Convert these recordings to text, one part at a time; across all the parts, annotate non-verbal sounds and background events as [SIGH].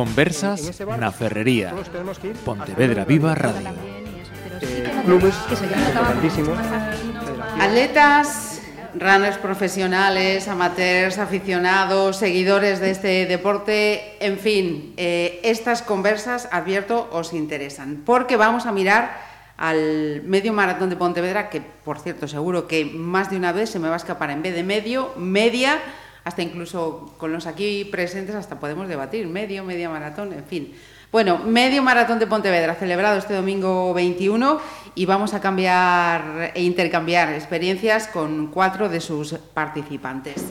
Conversas na Ferrería. Pontevedra Viva Radio. clubes importantísimos. Atletas, runners profesionales, amateurs, aficionados, seguidores de este deporte, en fin, eh, estas conversas, advierto, os interesan, porque vamos a mirar al medio maratón de Pontevedra, que por cierto, seguro que más de una vez se me va a escapar en vez de medio, media, hasta incluso con los aquí presentes, hasta podemos debatir, medio, media maratón, en fin. Bueno, medio maratón de Pontevedra, celebrado este domingo 21, y vamos a cambiar e intercambiar experiencias con cuatro de sus participantes.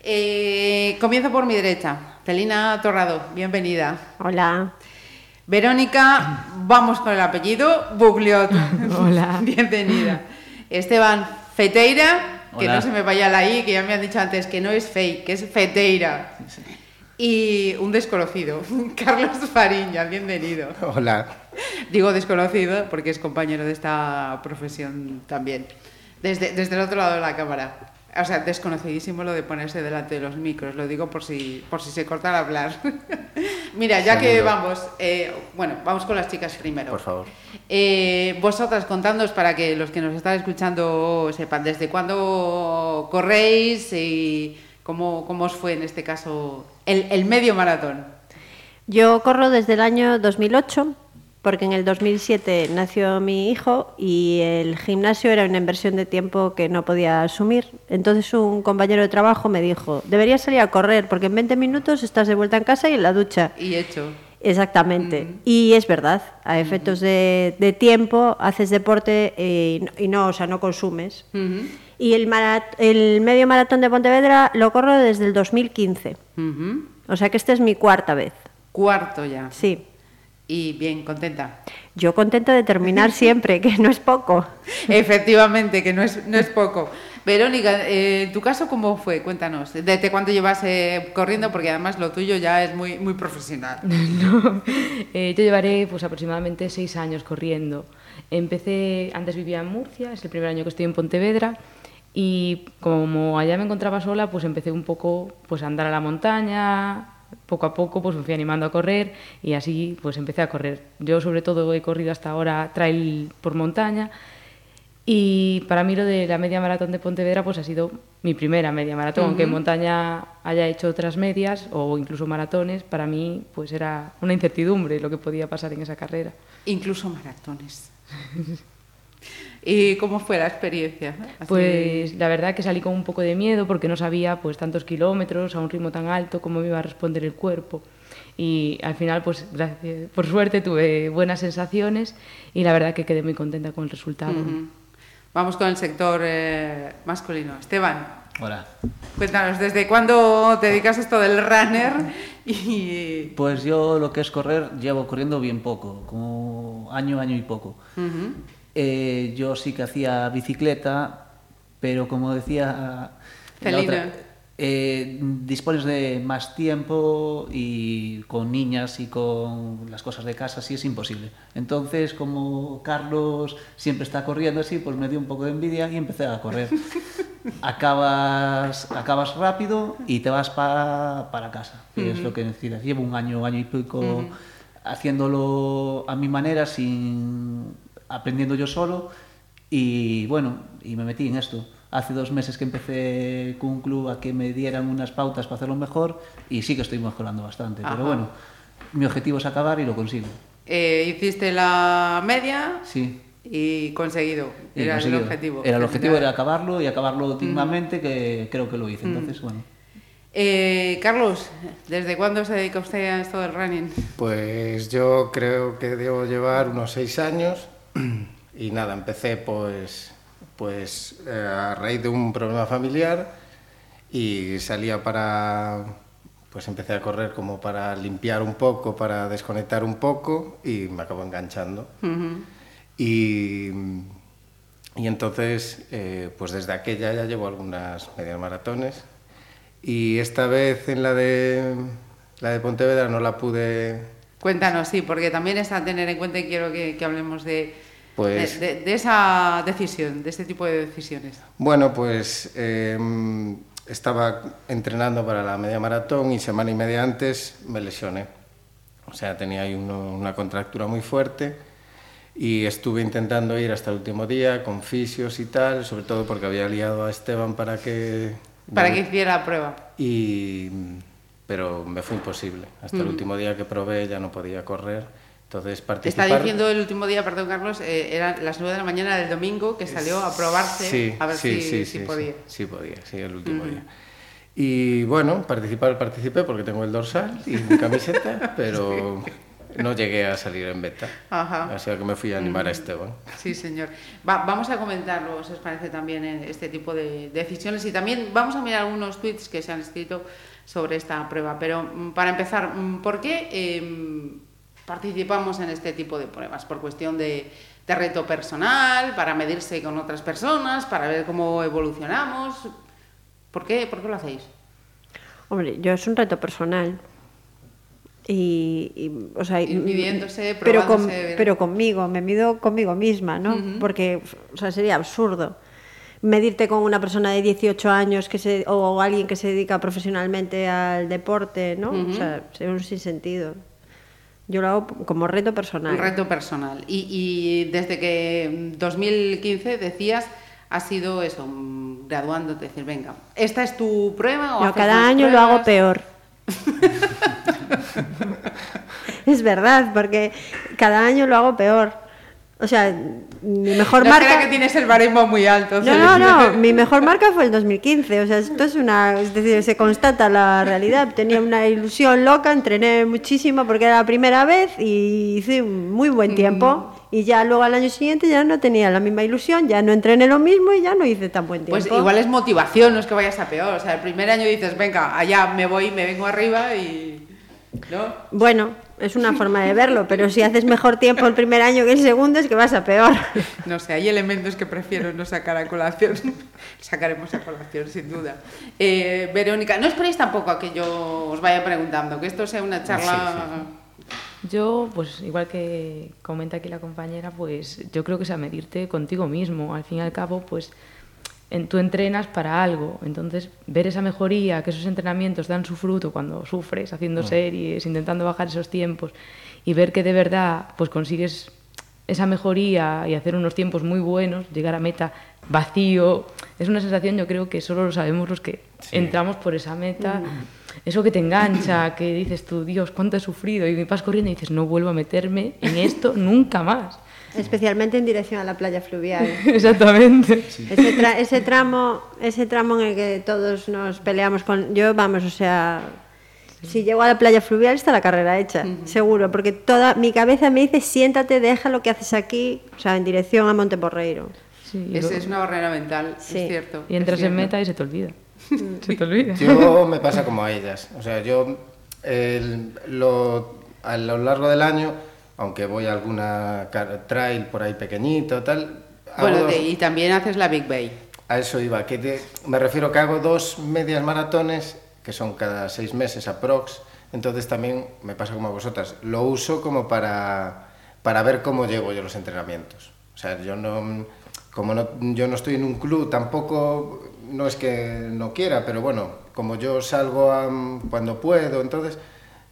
Eh, comienzo por mi derecha. Celina Torrado, bienvenida. Hola. Verónica, vamos con el apellido, Bugliot. Hola. [LAUGHS] Bienvenida. Esteban Feteira, que Hola. no se me vaya la I, que ya me han dicho antes que no es fake, que es Feteira. Y un desconocido, [LAUGHS] Carlos Fariña, bienvenido. Hola. Digo desconocido porque es compañero de esta profesión también. Desde, desde el otro lado de la cámara. O sea, desconocidísimo lo de ponerse delante de los micros. Lo digo por si, por si se corta al hablar. [LAUGHS] Mira, ya que vamos, eh, bueno, vamos con las chicas primero. Por favor. Eh, vosotras contándonos para que los que nos están escuchando sepan desde cuándo corréis y cómo, cómo os fue en este caso el, el medio maratón. Yo corro desde el año 2008, porque en el 2007 nació mi hijo y el gimnasio era una inversión de tiempo que no podía asumir. Entonces un compañero de trabajo me dijo, deberías salir a correr porque en 20 minutos estás de vuelta en casa y en la ducha. Y hecho. Exactamente. Y es verdad, a efectos de, de tiempo haces deporte eh, y, no- y no, o sea, no consumes. Y el, marat- el medio maratón de Pontevedra lo corro desde el 2015. ujú. O sea que esta es mi cuarta vez. Cuarto ya. Sí. Y bien, contenta. Yo contenta de terminar [LAUGHS] siempre, que no es poco. Efectivamente, que no es, no es poco. Verónica, eh, ¿en tu caso cómo fue? Cuéntanos. ¿Desde cuánto llevas eh, corriendo? Porque además lo tuyo ya es muy, muy profesional. [LAUGHS] No. Eh, yo llevaré pues aproximadamente seis años corriendo. Empecé, antes vivía en Murcia, es el primer año que estoy en Pontevedra y como allá me encontraba sola, pues empecé un poco pues a andar a la montaña, poco a poco pues me fui animando a correr y así pues empecé a correr. Yo sobre todo he corrido hasta ahora trail por montaña y para mí lo de la media maratón de Pontevedra pues ha sido mi primera media maratón, aunque en montaña haya hecho otras medias o incluso maratones, para mí pues era una incertidumbre lo que podía pasar en esa carrera. Incluso maratones. [LAUGHS] ¿Y cómo fue la experiencia? Así- Pues la verdad que salí con un poco de miedo porque no sabía pues tantos kilómetros a un ritmo tan alto cómo me iba a responder el cuerpo. Y al final pues gracias, por suerte tuve buenas sensaciones y la verdad que quedé muy contenta con el resultado. Ujú. Vamos con el sector eh, masculino. Esteban, Hola. cuéntanos, ¿desde cuándo te dedicas a esto del runner? Y... Pues yo lo que es correr llevo corriendo bien poco, como año, año y poco. Ujú. Eh, yo sí que hacía bicicleta, pero como decía la Celina. otra, eh, dispones de más tiempo y con niñas y con las cosas de casa sí es imposible. Entonces, como Carlos siempre está corriendo así, pues me dio un poco de envidia y empecé a correr. [LAUGHS] acabas, acabas rápido y te vas pa- para casa, que es lo que necesitas. Llevo un año, año y pico haciéndolo a mi manera, sin aprendiendo yo solo y bueno, y me metí en esto. Hace dos meses que empecé con un club a que me dieran unas pautas para hacerlo mejor y sí que estoy mejorando bastante. Ajá. Pero bueno, mi objetivo es acabar y lo consigo. Eh, hiciste la media Sí. y conseguido. y Era el conseguido. objetivo. Era el objetivo era acabarlo y acabarlo dignamente, que creo que lo hice. Entonces, bueno. Eh, Carlos, ¿desde cuándo se dedica usted a esto del running? Pues yo creo que debo llevar unos seis años y nada, empecé pues, pues eh, a raíz de un problema familiar y salía para, pues empecé a correr como para limpiar un poco, para desconectar un poco y me acabo enganchando. Y, y entonces, eh, pues desde aquella ya llevo algunas medias maratones y esta vez en la de, la de Pontevedra no la pude Cuéntanos, sí, porque también es a tener en cuenta y quiero que, que hablemos de, Pues- de, de- de esa decisión, de este tipo de decisiones. Bueno, pues eh, estaba entrenando para la media maratón y semana y media antes me lesioné. O sea, tenía ahí uno, una contractura muy fuerte y estuve intentando ir hasta el último día con fisios y tal, sobre todo porque había liado a Esteban para que... Para que hiciera la prueba. Y, pero me fue imposible. Hasta el último día que probé ya no podía correr. Entonces participar... Está diciendo el último día, perdón Carlos, eh, eran las 9 de la mañana del domingo que salió a probarse sí, a ver sí, si, sí, si podía. Sí, podía, sí, el último día. Y bueno, participar participé porque tengo el dorsal y mi camiseta, [LAUGHS] pero no llegué a salir en beta. Ajá. Así que me fui a animar a Esteban. Sí, señor. Va- vamos a comentarlo, si os parece, también en este tipo de decisiones y también vamos a mirar algunos tweets que se han escrito sobre esta prueba. Pero mm, para empezar, mm, ¿por qué eh, participamos en este tipo de pruebas? ¿Por cuestión de, de reto personal, para medirse con otras personas, para ver cómo evolucionamos? ¿Por qué, ¿Por qué lo hacéis? Hombre, yo es un reto personal. Y, y, o sea, y- midiéndose, pero, con- probándose. pero conmigo, me mido conmigo misma, ¿no? Porque o sea, sería absurdo medirte con una persona de 18 años que se, o alguien que se dedica profesionalmente al deporte, ¿no? O sea, sería un sinsentido. Yo lo hago como reto personal. Un reto personal. Y, y desde que mm, 2015 decías, ha sido eso, mm, graduándote, decir, venga, ¿esta es tu prueba o No, cada año lo hago peor. [LAUGHS] es verdad, porque cada año lo hago peor. O sea, mi mejor No marca. que tienes el baremo muy alto. No, no, no, [LAUGHS] mi mejor marca fue el 2015, o sea, esto es una, es decir, se constata la realidad. Tenía una ilusión loca, entrené muchísimo porque era la primera vez y hice un muy buen tiempo. Y ya luego al año siguiente ya no tenía la misma ilusión, ya no entrené lo mismo y ya no hice tan buen tiempo. Pues igual es motivación, no es que vayas a peor. O sea, el primer año dices, venga, allá me voy, me vengo arriba y... ¿No? Bueno, es una forma de verlo, pero si haces mejor tiempo el primer año que el segundo es que vas a peor. [LAUGHS] No sé, hay elementos que prefiero no sacar a colación. [LAUGHS] Sacaremos a colación, sin duda. Eh, Verónica, no esperéis tampoco a que yo os vaya preguntando, que esto sea una charla... Yo, pues igual que comenta aquí la compañera, pues yo creo que es a medirte contigo mismo. Al fin y al cabo, pues en, tú entrenas para algo. Entonces, ver esa mejoría, que esos entrenamientos dan su fruto cuando sufres, haciendo series, intentando bajar esos tiempos, y ver que de verdad pues consigues esa mejoría y hacer unos tiempos muy buenos, llegar a meta vacío, es una sensación yo creo que solo lo sabemos los que entramos por esa meta. Eso que te engancha, que dices tú, Dios, cuánto he sufrido, y vas corriendo y dices, no vuelvo a meterme en esto nunca más. Especialmente en dirección a la playa fluvial. [LAUGHS] Exactamente. Ese, tra- ese tramo, ese tramo en el que todos nos peleamos con, yo vamos, o sea, si llego a la playa fluvial está la carrera hecha, seguro, porque toda mi cabeza me dice siéntate, deja lo que haces aquí, o sea, en dirección a Monteporreiro. Sí, y, Es, luego- es una barrera mental, Sí. es cierto. y entras en meta y se te olvida. se te olvida. Yo me pasa como a ellas. O sea, yo el- lo, a lo largo del año, aunque voy a alguna trail por ahí pequeñito, tal. Bueno, dos- y también haces la Big Bay. A eso iba, que te- me refiero que hago dos medias maratones, que son cada seis meses aprox, entonces también me pasa como a vosotras, lo uso como para, para ver cómo llevo yo los entrenamientos. O sea, yo no, como no, yo no estoy en un club, tampoco, no es que no quiera, pero bueno, como yo salgo a- cuando puedo, entonces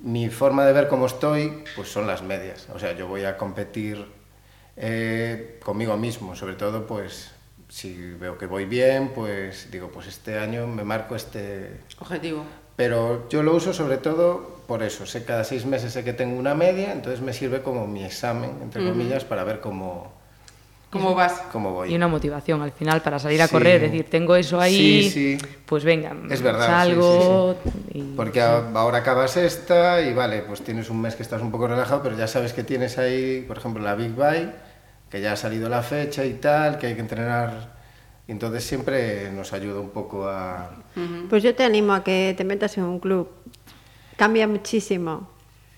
mi forma de ver cómo estoy, pues son las medias. O sea, yo voy a competir eh, conmigo mismo, sobre todo, pues si veo que voy bien, pues digo, pues este año me marco este... Objetivo. Pero yo lo uso sobre todo por eso, sé cada seis meses sé que tengo una media, entonces me sirve como mi examen, entre comillas, para ver cómo, ¿Cómo vas? cómo voy. Y una motivación al final para salir a Sí. correr, es decir, tengo eso ahí, Sí, sí. pues venga, Es verdad, sí, salgo. y- Porque ahora acabas esta y vale, pues tienes un mes que estás un poco relajado, pero ya sabes que tienes ahí, por ejemplo, la Big Bike, que ya ha salido la fecha y tal, que hay que entrenar. Entonces siempre nos ayuda un poco a... Pues yo te animo a que te metas en un club. Cambia muchísimo.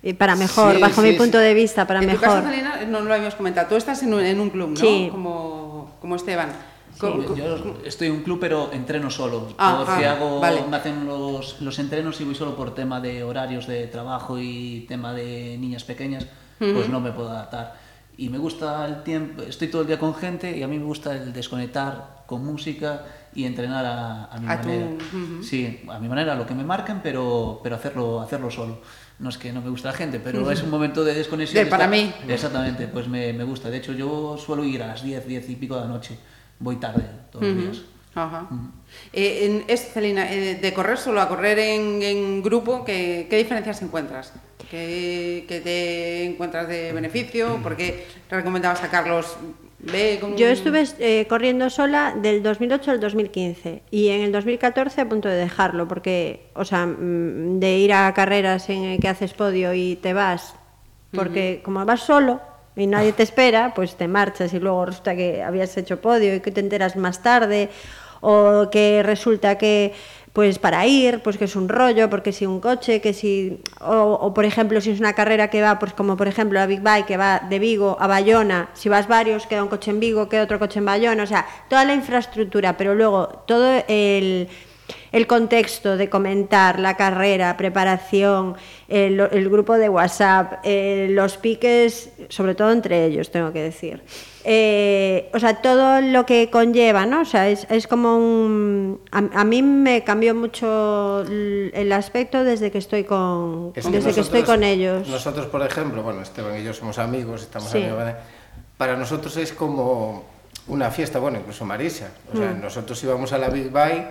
Y para mejor, Sí, bajo sí, mi punto sí. de vista, para en tu mejor. caso, Celina, no lo habíamos comentado. Tú estás en un, en un club, ¿no? Sí. Como, como Esteban. Co- Yo estoy en un club, pero entreno solo. Ah, porque ah, hago, vale. me hacen los, los entrenos y voy solo por tema de horarios de trabajo y tema de niñas pequeñas, pues no me puedo adaptar. y me gusta el tiempo, estoy todo el día con gente y a mí me gusta el desconectar con música y entrenar a, a mi A tu- manera. ujú. Sí, a mi manera, lo que me marquen, pero, pero hacerlo, hacerlo solo. No es que no me gusta la gente, pero es un momento de desconexión. De para mí. Exactamente, pues me, me gusta. De hecho, yo suelo ir a las 10, 10 y pico de la noche. Voy tarde todos los días. Ajá. Eh, en, es, Celina, eh, de correr solo a correr en, en grupo, ¿qué, qué diferencias encuentras? ¿Qué, qué te encuentras de beneficio? ¿Por qué le recomendabas a Carlos ve Yo estuve eh, corriendo sola del 2008 al 2015 y en el 2014 a punto de dejarlo porque, o sea, mm, de ir a carreras en el que haces podio y te vas, porque como vas solo y nadie te espera, pues te marchas y luego resulta que habías hecho podio y que te enteras más tarde o que resulta que pues para ir, pues que es un rollo, porque si un coche, que si o, o, por ejemplo si es una carrera que va, pues como por ejemplo la Big Bike que va de Vigo a Bayona, si vas varios queda un coche en Vigo, queda otro coche en Bayona, o sea, toda la infraestructura, pero luego todo el el contexto de comentar la carrera, preparación, el, el grupo de WhatsApp, eh, los piques, sobre todo entre ellos, tengo que decir. Eh, o sea, todo lo que conlleva, ¿no? O sea, es, es como un... A, a, mí me cambió mucho el aspecto desde que estoy con, Es desde que, estoy con ellos. Nosotros, por ejemplo, bueno, Esteban y yo somos amigos, estamos Sí. amigos, ¿vale? Para nosotros es como una fiesta, bueno, incluso Marisa. O Mm. sea, nosotros íbamos a la Big Bike,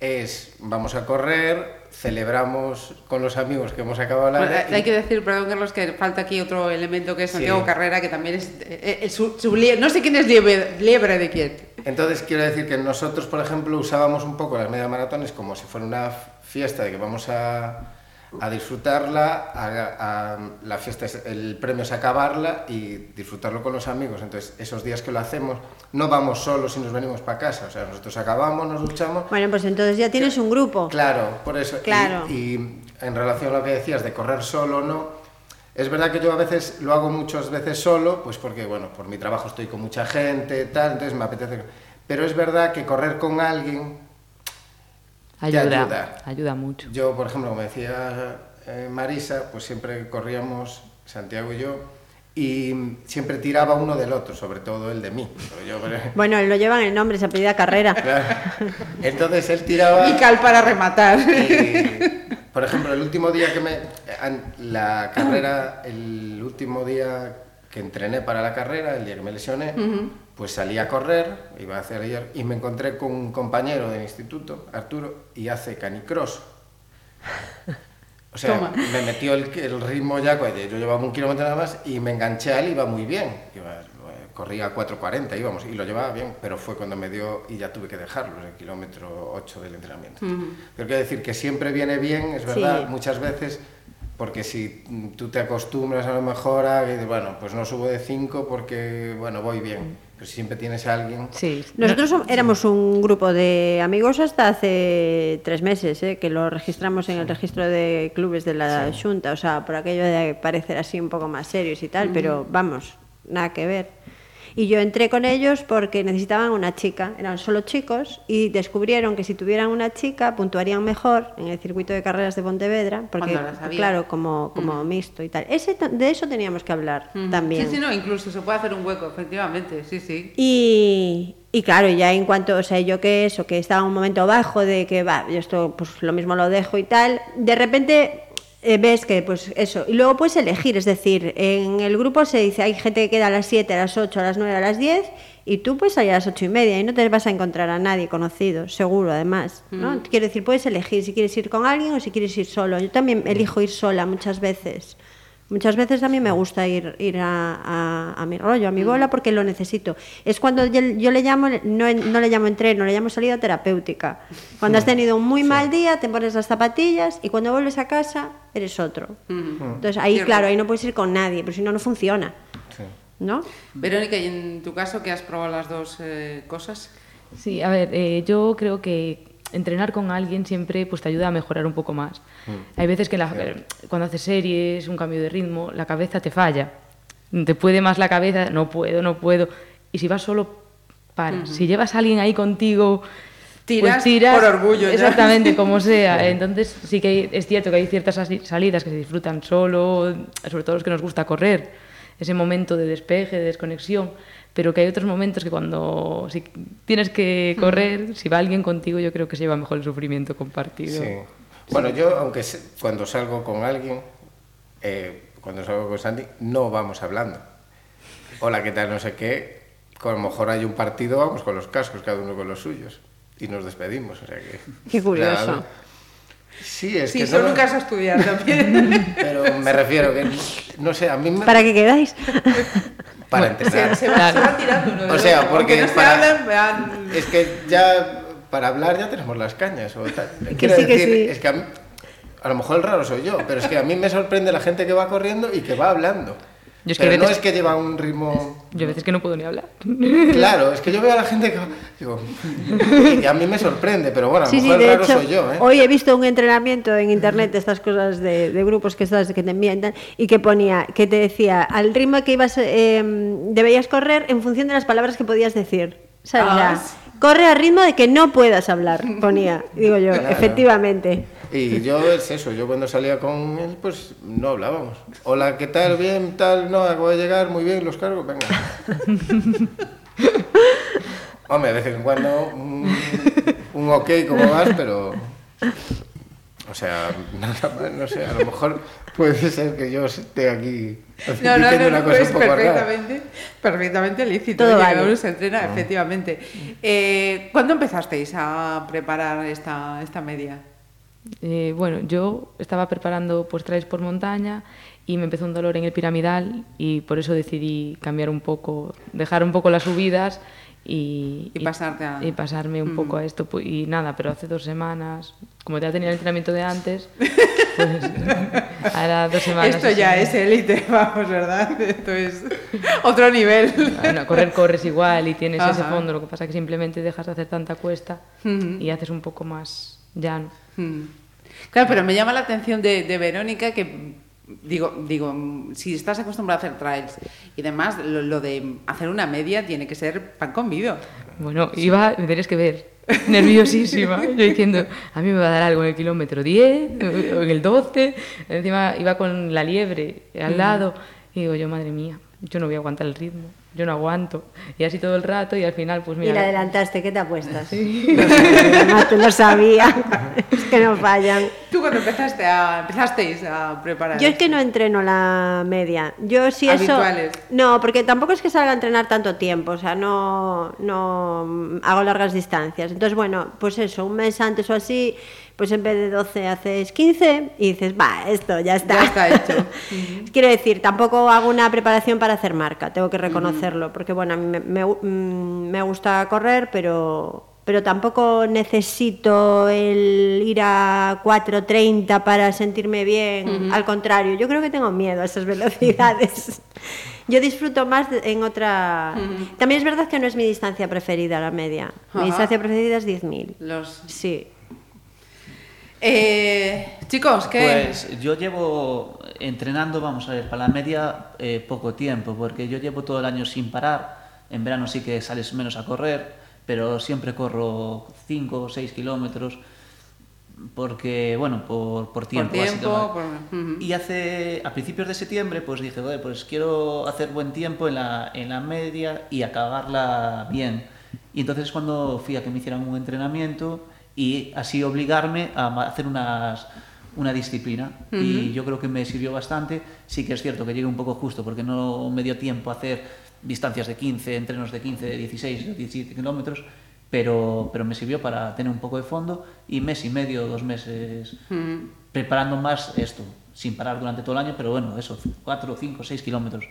es, vamos a correr, celebramos con los amigos que hemos acabado la... Bueno, y- hay que decir, perdón, Carlos, que falta aquí otro elemento que es Sí. Santiago Carrera, que también es eh, eh, su, su no sé quién es liebre, liebre de quién. Entonces quiero decir que nosotros, por ejemplo, usábamos un poco las media maratones como si fuera una fiesta de que vamos a, a disfrutarla, a, a- la fiesta, es, el premio es acabarla y disfrutarlo con los amigos. Entonces esos días que lo hacemos, no vamos solos y nos venimos para casa, o sea, nosotros acabamos, nos duchamos. Bueno, pues entonces ya tienes un grupo. Claro, por eso. Y- Claro. Y, en relación a lo que decías de correr solo o no, es verdad que yo a veces lo hago muchas veces solo, pues porque, bueno, por mi trabajo estoy con mucha gente, tal, entonces me apetece. Pero es verdad que correr con alguien, Ayuda, ayuda. ayuda, mucho. yo, por ejemplo, como decía eh, Marisa, pues siempre corríamos, Santiago y yo, y siempre tiraba uno del otro, sobre todo el de mí. Yo, [LAUGHS] Bueno, lo llevan el nombre, se apellida Carrera. [LAUGHS] claro. Entonces él tiraba... Y Cal para rematar. [LAUGHS] Y, por ejemplo, el último día que me. an- La carrera, el último día que entrené para la carrera, el día que me lesioné, pues salí a correr, iba a hacer ayer, y me encontré con un compañero del instituto, Arturo, y hace canicross. O sea, Toma. me metió el, el ritmo ya, pues, yo llevaba un kilómetro nada más y me enganché a él, iba muy bien. Iba, eh, corría a 4.40, íbamos, y lo llevaba bien, pero fue cuando me dio y ya tuve que dejarlo, el kilómetro 8 del entrenamiento. Pero quiero decir que siempre viene bien, es verdad, Sí. muchas veces, porque si tú te acostumbras a lo mejor a bueno, pues no subo de 5 porque, bueno, voy bien. Pero si siempre tienes a alguien... Sí. Nosotros éramos un grupo de amigos hasta hace tres meses, ¿eh? que lo registramos en el registro de clubes de la Junta, o sea, por aquello de parecer así un poco más serios y tal, pero vamos, nada que ver. Y yo entré con ellos porque necesitaban una chica, eran solo chicos, y descubrieron que si tuvieran una chica puntuarían mejor en el circuito de carreras de Pontevedra, porque, claro, como, como mixto y tal. Ese, de eso teníamos que hablar también. Sí, sí, no, incluso se puede hacer un hueco, efectivamente, sí, sí. Y, y claro, ya en cuanto, o sea, yo que eso, que estaba un momento bajo de que va, yo esto pues lo mismo lo dejo y tal, de repente eh, ves que pues eso, y luego puedes elegir, es decir, en el grupo se dice, hay gente que queda a las 7, a las 8, a las 9, a las 10, y tú puedes salir a las 8 y media y no te vas a encontrar a nadie conocido, seguro además, ¿no? Quiero decir, puedes elegir si quieres ir con alguien o si quieres ir solo. Yo también elijo ir sola muchas veces. Muchas veces a mí me gusta ir, ir a, a- a mi rollo, a mi bola, porque lo necesito. Es cuando yo, yo le llamo, no, no le llamo entreno, le llamo salida terapéutica. Cuando has tenido un muy mal día, te pones las zapatillas y cuando vuelves a casa, eres otro. Entonces ahí, claro, ahí no puedes ir con nadie, pero si no, no funciona. Sí. ¿No? Verónica, ¿y en tu caso que has probado las dos eh, cosas? Sí, a ver, eh, yo creo que entrenar con alguien siempre pues, te ayuda a mejorar un poco más. Hay veces que la- cuando haces series, un cambio de ritmo, la cabeza te falla. Te puede más la cabeza, no puedo, no puedo. Y si vas solo, para. Si llevas a alguien ahí contigo, Tiras pues tiras por orgullo ya. Exactamente, como sea. [LAUGHS] Entonces sí que hay- es cierto que hay ciertas salidas que se disfrutan solo, sobre todo los que nos gusta correr. ese momento de despeje, de desconexión, pero que hay otros momentos que cuando si tienes que correr, si va alguien contigo, yo creo que se lleva mejor el sufrimiento compartido. Sí. Bueno, yo, aunque cuando salgo con alguien, eh, cuando salgo con Sandy, no vamos hablando. Hola, ¿qué tal? No sé qué. A lo mejor hay un partido, vamos con los cascos, cada uno con los suyos. Y nos despedimos. O sea que, Qué curioso. Sí, es sí, que son no, un caso a estudiar también. [LAUGHS] Pero me refiero que, no sé, a mí me... ¿Para qué quedáis? [LAUGHS] Para entrenar. se va, se tirando uno O sea, porque Aunque no se para- hablan, vean... Es que ya para hablar ya tenemos las cañas. O tal. Quiero sí, decir, sí. es que a, mí- a lo mejor el raro soy yo, pero es que a mí me sorprende la gente que va corriendo y que va hablando. Yo es que pero no veces- es que lleva un ritmo... Yo a veces que no puedo ni hablar. Claro, es que yo veo a la gente que. Digo, y a mí me sorprende, pero bueno, a lo Sí, sí, mejor el de raro hecho, soy yo, ¿eh? hoy he visto un entrenamiento en internet de estas cosas de, de grupos que estás que te envían y que ponía, que te decía al ritmo que ibas, eh, debías correr en función de las palabras que podías decir. Ah, corre al ritmo de que no puedas hablar, ponía. Digo yo, Claro. efectivamente. Y yo es eso, yo cuando salía con él, pues no hablábamos. Hola, ¿qué tal? Bien, tal, no, acabo de llegar, muy bien, los cargos, venga. [LAUGHS] Hombre, de vez en cuando un, un ok, ¿cómo vas? Pero, o sea, nada más, no sé, a lo mejor puede ser que yo esté aquí No, no, no, una no, cosa es un poco rara. perfectamente, perfectamente lícito. Todo vale. uno se entrena, efectivamente. Eh, ¿Cuándo empezasteis a preparar esta, esta media? Eh, bueno, yo estaba preparando pues trails por montaña y me empezó un dolor en el piramidal y por eso decidí cambiar un poco, dejar un poco las subidas y, Y pasarte a- y pasarme un poco a esto. Pu- Y nada, pero hace dos semanas, como ya tenía el entrenamiento de antes, [LAUGHS] pues ahora dos semanas. Esto ya es élite, [LAUGHS] vamos, ¿verdad? Esto es otro nivel. Bueno, correr corres igual y tienes ese fondo, lo que pasa es que simplemente dejas de hacer tanta cuesta y haces un poco más llano. Mm. Claro, pero me llama la atención de, de Verónica que, digo, digo, si estás acostumbrada a hacer trails y demás, lo, lo de hacer una media tiene que ser pan con vino. Bueno, iba, me tenías que ver, nerviosísima, yo diciendo, a mí me va a dar algo en el kilómetro 10 o en el 12, encima iba con la liebre al lado, y digo yo, madre mía, yo no voy a aguantar el ritmo, yo no aguanto, y así todo el rato, y al final, pues Y mira, la adelantaste, ¿qué te apuestas? [LAUGHS] Además, tú lo sabía. [LAUGHS] es que no fallan. ¿Tú cuando empezaste a, empezasteis a preparar? Yo es que no entreno la media. Yo sí eso. Habituales. No, porque tampoco es que salga a entrenar tanto tiempo, o sea, no, no hago largas distancias. Entonces, bueno, pues eso, un mes antes o así, pues en vez de 12 haces 15 y dices, va, esto ya está. Ya está hecho. [LAUGHS] Quiero decir, tampoco hago una preparación para hacer marca, tengo que reconocerlo, porque bueno, a mí me, me, mm, me gusta correr, pero, pero tampoco necesito el ir a 4.30 para sentirme bien, al contrario, yo creo que tengo miedo a esas velocidades. [LAUGHS] Yo disfruto más en otra... También es verdad que no es mi distancia preferida, la media. Mi distancia preferida es 10.000. Los... Sí. Eh, chicos, ¿qué? Pues yo llevo entrenando, vamos a ver, para la media eh, poco tiempo, porque yo llevo todo el año sin parar. En verano sí que sales menos a correr, pero siempre corro 5 o 6 kilómetros, porque, bueno, por, por tiempo. tiempo, básicamente. por- ujú. Y hace, a principios de septiembre, pues dije, "Joder, pues quiero hacer buen tiempo en la, en la media y acabarla bien. Y entonces es cuando fui a que me hicieran un entrenamiento y así obligarme a hacer unas, una disciplina. Y yo creo que me sirvió bastante. Sí que es cierto que llegué un poco justo porque no me dio tiempo a hacer distancias de 15, entrenos de 15, de 16, de 17 kilómetros, pero, pero me sirvió para tener un poco de fondo y mes y medio, dos meses preparando más esto, sin parar durante todo el año, pero bueno, eso, 4, 5, 6 kilómetros.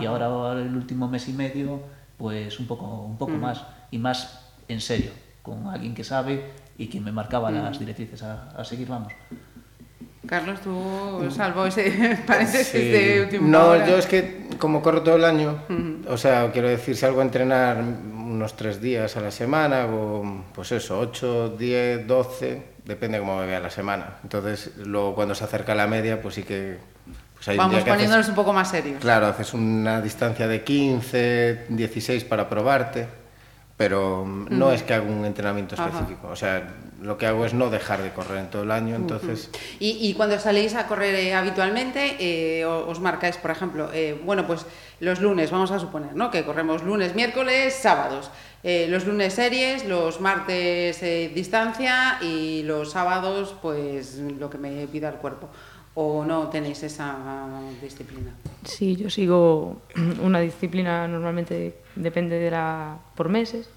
Y ahora el último mes y medio, pues un poco, un poco más y más en serio, con alguien que sabe y quien me marcaba mm. las directrices a, a, seguir, vamos. Carlos, tú salvo ese [LAUGHS] paréntesis sí. de último No, hora. yo es que como corro todo el año, uh -huh. o sea, quiero decir, salgo a entrenar unos tres días a la semana, o pues eso, 8, 10, 12, depende cómo me vea la semana. Entonces, luego cuando se acerca la media, pues sí que pues Vamos poniéndonos haces, un poco más serios. Claro, haces una distancia de 15, 16 para probarte. Pero no es que haga un entrenamiento específico. O sea, lo que hago es no dejar de correr en todo el año, entonces... Y, y cuando salís a correr eh, habitualmente, eh, os marcáis, por ejemplo, eh, bueno, pues los lunes, vamos a suponer, ¿no? Que corremos lunes, miércoles, sábados. Eh, los lunes series, los martes eh, distancia y los sábados, pues lo que me pida el cuerpo. ¿O no tenéis esa disciplina? Sí, yo sigo [CLEARS THROAT] una disciplina normalmente depende de la, por meses,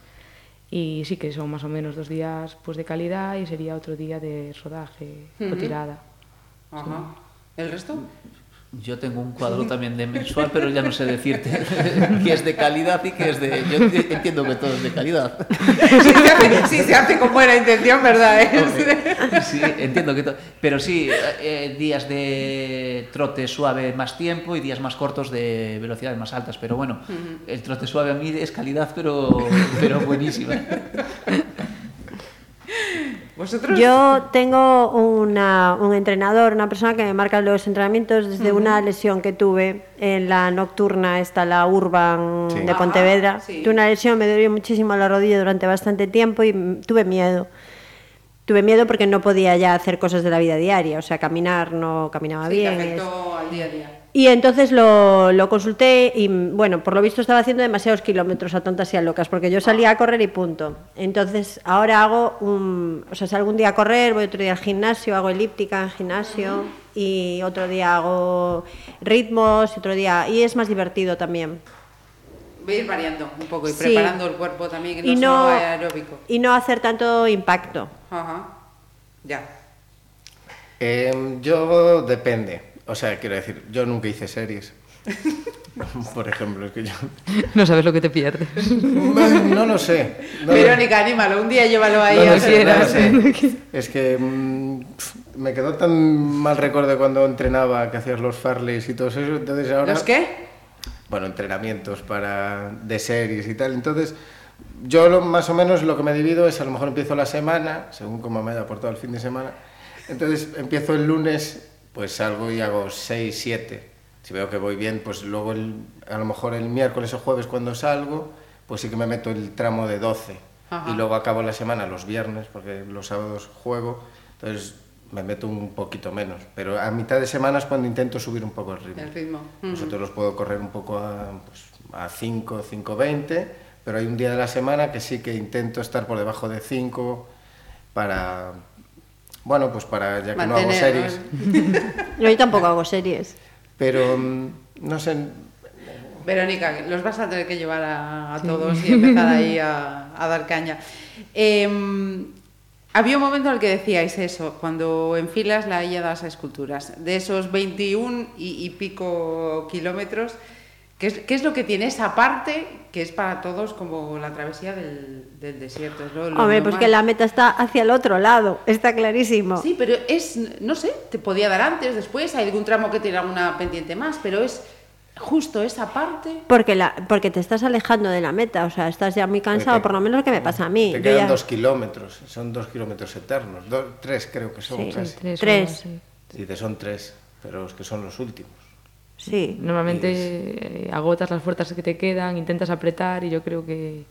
y sí que son más o menos dos días pues, de calidad y sería otro día de rodaje uh -huh. o tirada. Ajá. Sí. ¿El resto? Yo tengo un cuadro también de mensual, pero ya no sé decirte [LAUGHS] qué es de calidad y qué es de... Yo enti- entiendo que todo es de calidad. sí, se hace, sí, se hace con buena intención, ¿verdad? [LAUGHS] Sí, entiendo que todo... Pero sí, eh, días de trote suave más tiempo y días más cortos de velocidades más altas. Pero bueno, el trote suave a mí es calidad, pero, pero buenísima. [LAUGHS] ¿Vosotros? Yo tengo una- un entrenador, una persona que me marca los entrenamientos desde una lesión que tuve en la nocturna, esta la Urban Sí. de Pontevedra. sí. Tuve una lesión, me dolió muchísimo la rodilla durante bastante tiempo y tuve miedo. Tuve miedo porque no podía ya hacer cosas de la vida diaria, o sea, caminar no caminaba Sí, te bien. es- afectó al día a día. Y entonces lo, lo consulté y, bueno, por lo visto estaba haciendo demasiados kilómetros a tontas y a locas, porque yo salía a correr y punto. Entonces ahora hago un... O sea, salgo un día a correr, voy otro día al gimnasio, hago elíptica en gimnasio y otro día hago ritmos y otro día... Y es más divertido también. Voy a ir variando un poco y Sí. preparando el cuerpo también, que no, Y no, aeróbico. y no hacer tanto impacto. Ajá. Ya. Em, yo depende. O sea, quiero decir, yo nunca hice series. [LAUGHS] Por ejemplo, es que yo... No sabes lo que te pierdes. No lo sé. No lo- Verónica, anímalo, un día llévalo ahí no a lo sé, no lo hacer- sé. Es que mm, me quedó tan mal recuerdo cuando entrenaba, que hacías los farleys y todo eso. Entonces ahora... ¿Los qué? bueno, entrenamientos para de series y tal. Entonces, yo lo- más o menos lo que me divido es a lo mejor empiezo la semana, según como me da por todo el fin de semana. Entonces, empiezo el lunes, pues salgo y hago 6, 7. Si veo que voy bien, pues luego el- a lo mejor el miércoles o jueves cuando salgo, pues sí que me meto el tramo de 12. Ajá. Y luego acabo la semana los viernes, porque los sábados juego. Entonces, me meto un poquito menos. Pero a mitad de semana es cuando intento subir un poco el ritmo. El ritmo. Ujú. Nosotros los puedo correr un poco a, pues, a 5, 5.20, pero hay un día de la semana que sí que intento estar por debajo de 5 para, bueno, pues para, ya que no hago series, ¿no? [LAUGHS] Yo tampoco hago series. pero mm, no sé, Verónica, los vas a tener que llevar a, a todos y empezar ahí a, [LAUGHS] a dar caña. Em, había un momento en el que decíais eso, cuando enfilas la Illa das Esculturas, de esos 21 y, y pico kilómetros, ¿qué es, qué es lo que tiene esa parte que es para todos como la travesía del, del desierto? Es lo- lo Hombre, pues normal. que la meta está hacia el otro lado, está clarísimo. Sí, pero es, no sé, te podía dar antes, después, hay algún tramo que tiene alguna pendiente más, pero es justo esa parte. Porque, la, porque te estás alejando de la meta, o sea, estás ya muy cansado, te- por lo menos lo que me pasa a mí. te quedan ya- dos kilómetros, son dos kilómetros eternos, do- tres creo que son Sí, casi. Tres. Tres. así. Dice, son tres, pero es que son los últimos. Sí, Normalmente eh, agotas las fuerzas que te quedan, intentas apretar y yo creo que,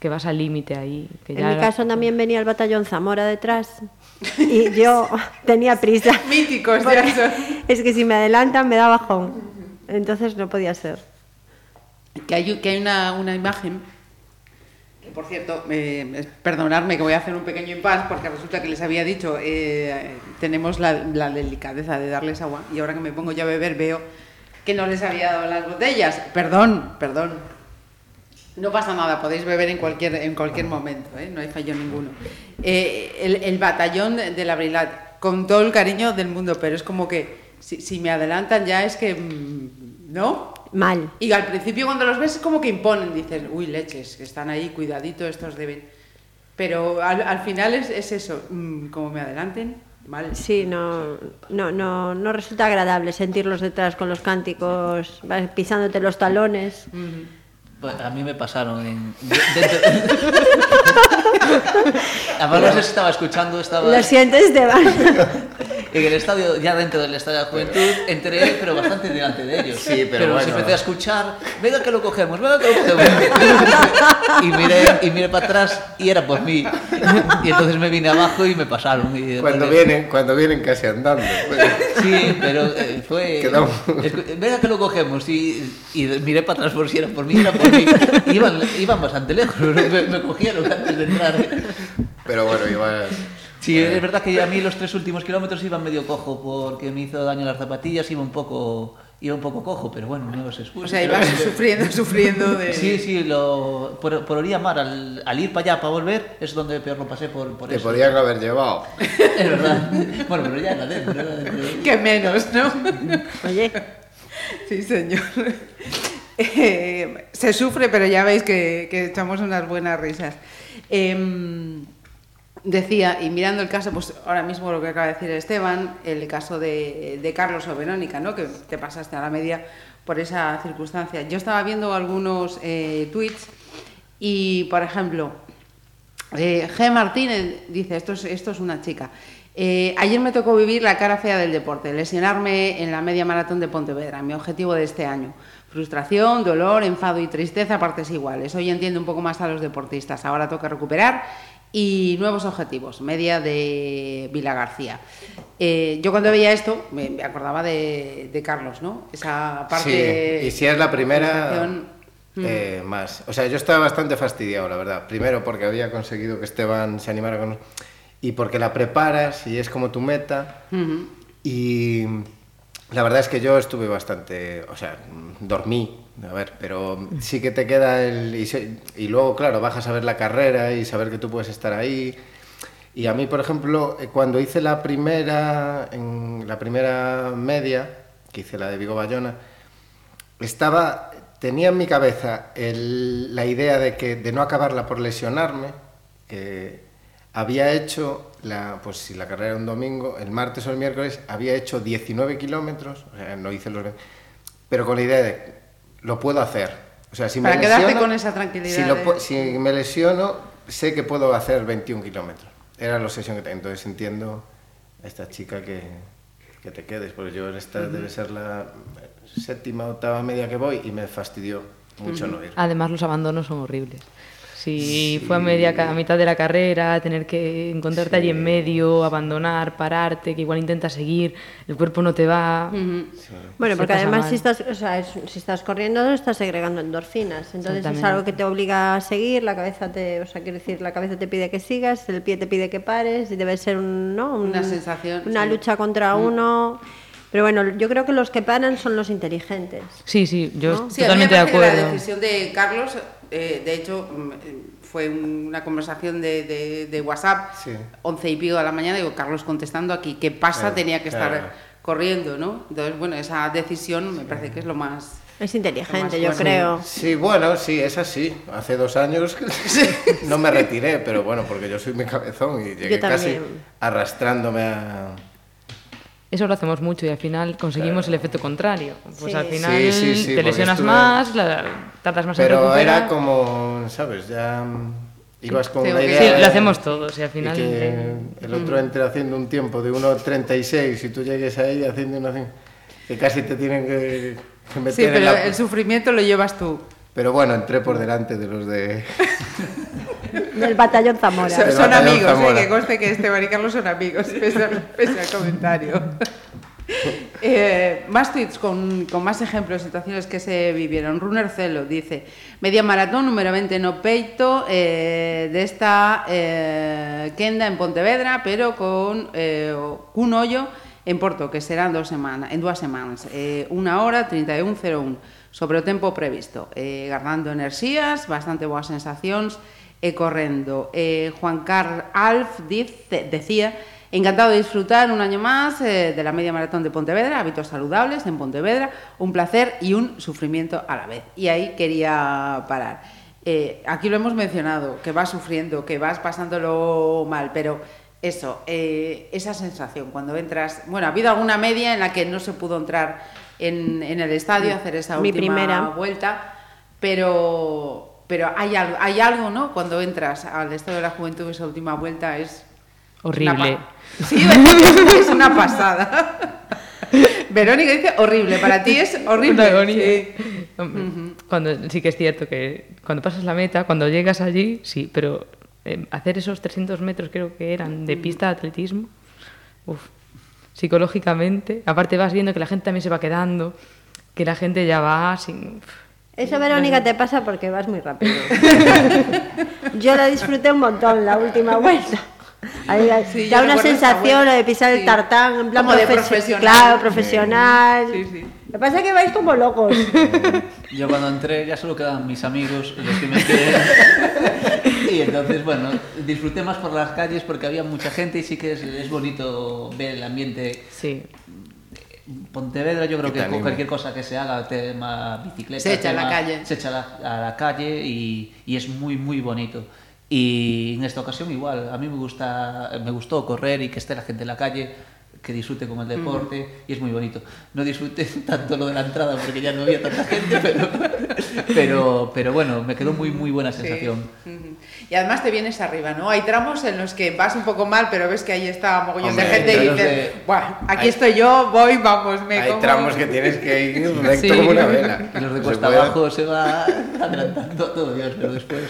que vas al límite ahí. Que en mi la- caso también venía el batallón Zamora detrás [LAUGHS] y yo tenía prisa. Míticos, ya Porque son. Es que si me adelantan me da bajón. Entonces no podía ser. Que hay, que hay una, una imagen, que por cierto, eh, perdonadme que voy a hacer un pequeño impasse porque resulta que les había dicho, eh, tenemos la, la delicadeza de darles agua y ahora que me pongo ya a beber veo que no les había dado las botellas. Perdón, perdón. No pasa nada, podéis beber en cualquier, en cualquier momento, ¿eh? no hay fallo ninguno. Eh, el, el batallón de de la Brilat, con todo el cariño del mundo, pero es como que si, si me adelantan ya es que... mm, ¿No? Mal. Y al principio cuando los ves es como que imponen, dices, uy, leches, que están ahí, cuidadito, estos deben. Pero al, al final es, es eso, mm, como me adelanten, mal. Sí, no, no, no, no resulta agradable sentirlos detrás con los cánticos, vas pisándote los talones. Pues a mí me pasaron en... [LAUGHS] Además, no sé si estaba escuchando, estaba... Lo siento, Esteban. [LAUGHS] en el estadio, ya dentro del estadio de la juventud, entré, pero bastante delante de ellos. Sí, pero los bueno. empecé a escuchar, venga que lo cogemos, venga que lo cogemos. [LAUGHS] y miré, y miré para atrás y era por mí. Y entonces me vine abajo y me pasaron. Y Cuando vienen, cuando vienen casi andando. Sí, pero eh, fue. Escu- Venga que lo cogemos y, y miré para atrás por si era por mí, era por mí. Iban, iban bastante lejos, [LAUGHS] me, me cogieron antes de entrar. Pero bueno, igual. Sí, es verdad que a mí los tres últimos kilómetros iban medio cojo porque me hizo daño las zapatillas, iba un poco, iba un poco cojo, pero bueno, no se excusa. O sea, ibas [LAUGHS] sufriendo, sufriendo de... Sí, sí, lo, por, por orilla mar, al, al ir para allá, para volver, es donde peor lo pasé por, por Te eso. podían haber llevado. [LAUGHS] Es verdad. Bueno, pero ya era dentro, era dentro. Que menos, ¿no? Oye, Sí, señor. Eh, se sufre, pero ya veis que, que echamos unas buenas risas. Em, decía, y mirando el caso, pues ahora mismo lo que acaba de decir Esteban, el caso de, Carlos o Verónica, ¿no? que te pasaste a la media por esa circunstancia. Yo estaba viendo algunos eh, tweets y, por ejemplo, eh, G. Martínez dice, esto es, esto es una chica. Eh, ayer me tocó vivir la cara fea del deporte, lesionarme en la media maratón de Pontevedra, mi objetivo de este año. Frustración, dolor, enfado y tristeza partes iguales. Hoy entiendo un poco más a los deportistas. Ahora toca recuperar y nuevos objetivos. Media de Vila García. Eh, yo cuando veía esto me, me acordaba de, de Carlos, ¿no? Esa parte. Sí, y si es la primera, eh, más. O sea, yo estaba bastante fastidiado, la verdad. Primero porque había conseguido que Esteban se animara con... Y porque la preparas y es como tu meta. Y la verdad es que yo estuve bastante, o sea, dormí, a ver, pero sí que te queda el... Y, y luego, claro, bajas a ver la carrera y saber que tú puedes estar ahí. Y a mí, por ejemplo, eh, cuando hice la primera, en la primera media, que hice la de Vigo Bayona, estaba, tenía en mi cabeza el- la idea de que de no acabarla por lesionarme, que había hecho, la, pues si la carrera era un domingo, el martes o el miércoles había hecho 19 kilómetros, o sea, no hice los 20, pero con la idea de, lo puedo hacer. O sea, si Para me quedarte lesiono, con esa tranquilidad Si, lo de- si me lesiono, sé que puedo hacer 21 kilómetros. Era la obsesión que tenía. Entonces entiendo a esta chica que, que te quedes, porque yo en esta debe ser la séptima, octava media que voy y me fastidió mucho no ir. Además, los abandonos son horribles. Si fue a media ca- a mitad de la carrera, tener que encontrarte allí en medio, abandonar, pararte, que igual intentas seguir, el cuerpo no te va. Bueno, porque además mal. si estás, o sea, es- si estás corriendo estás segregando endorfinas, entonces es algo que te obliga a seguir, la cabeza te, o sea, quiero decir, la cabeza te pide que sigas, el pie te pide que pares y debe ser un, ¿no? Un- Una sensación, una sí. lucha contra uno. Pero bueno, yo creo que los que paran son los inteligentes. Sí, sí, yo ¿No? Sí, a mí me totalmente de acuerdo. La decisión de Carlos, eh, de hecho, mm, eh, fue un- una conversación de, de- de WhatsApp, Sí. once y pico de la mañana, digo, Carlos contestando aquí, ¿qué pasa? Claro, Tenía que claro. estar corriendo, ¿no? Entonces, bueno, esa decisión me parece que es lo más... Es inteligente, yo creo. Sí, bueno, sí, es así. Hace dos años [LAUGHS] no me retiré, pero bueno, porque yo soy muy cabezón y llegué casi arrastrándome a... Eso lo hacemos mucho y al final conseguimos el efecto contrario. Pues Sí. al final Sí, sí, sí, te lesionas estuve- más, la- tardas más en Pero era como, ¿sabes? Ya mm, ibas con Sí, una idea... Sí, de- lo hacemos todos y al y final... que el otro entre haciendo un tiempo de 1.36 y tú llegues ahí haciendo una... que casi te tienen que, meter Sí, en pero la... el sufrimiento lo llevas tú. Pero bueno, entré por delante de los de... [LAUGHS] Del batallón Zamora. Son, son batallón amigos, eh, Zamora. que conste que Esteban y Carlos son amigos, [LAUGHS] pese al, pese al comentario. [LAUGHS] Eh, más tweets con, con más ejemplos, situaciones que se vivieron. Runner Celo dice: Media maratón número 20 no peito eh, de esta eh, Kenda en Pontevedra, pero con eh, un hoyo en Porto, que serán dos semanas, en dos semanas. Eh, una hora 31.01 sobre o tempo previsto. Eh, guardando enerxías, bastante boas sensacións correndo. Eh, Juan Carl Alf dice, decía, encantado de disfrutar un año más eh, de la media maratón de Pontevedra, hábitos saludables en Pontevedra, un placer y un sufrimiento a la vez. Y ahí quería parar. Eh, aquí lo hemos mencionado, que vas sufriendo, que vas pasándolo mal, pero eso, eh, esa sensación cuando entras, bueno, ha habido alguna media en la que no se pudo entrar en, en el estadio, hacer esa Mi última primera. vuelta, pero, pero hay, algo, hay algo, ¿no? Cuando entras al Estadio de la Juventud, esa última vuelta es... Horrible. Sí, [LAUGHS] es una pasada. Verónica dice horrible, para ti es horrible. Una agonía. Sí. Hombre, cuando, sí que es cierto que cuando pasas la meta, cuando llegas allí, sí, pero eh, hacer esos 300 metros creo que eran de pista de atletismo, uf, psicológicamente, aparte vas viendo que la gente también se va quedando, que la gente ya va sin... Eso, Verónica, te pasa porque vas muy rápido. [LAUGHS] Yo la disfruté un montón la última [LAUGHS] vuelta. Ahí, Sí, da una sensación de pisar Sí. el tartán en plan Como de profesio- profesional. Claro, profesional. Sí, sí. Lo que pasa es que vais como locos. Yo cuando entré ya solo quedaban mis amigos, los que me quedé. [LAUGHS] y entonces, bueno, disfruté más por las calles porque había mucha gente y sí que es, es bonito ver el ambiente. Sí, Pontevedra yo creo que con cualquier cosa que se haga, tema bicicleta, Se echa a la tema- calle. Se echa la, a la calle y, y es muy, muy bonito. Y en esta ocasión igual, a mí me, gusta, me gustó correr y que esté la gente en la calle, que disfrute con el deporte y es muy bonito. No disfruté [LAUGHS] tanto lo de la entrada porque ya no había tanta gente, [LAUGHS] pero, pero, pero bueno, me quedó muy, muy buena Sí. sensación. Ujú. Y además te vienes arriba, ¿no? Hay tramos en los que vas un poco mal, pero ves que ahí está mogollón Hombre, de gente y dices, de- bueno, aquí hay- estoy yo, voy, vamos, me Hay como". tramos que tienes que ir [LAUGHS] recto Sí. como una vela. Y los de Se cuesta puede- abajo se va adelantando todo Dios, pero después...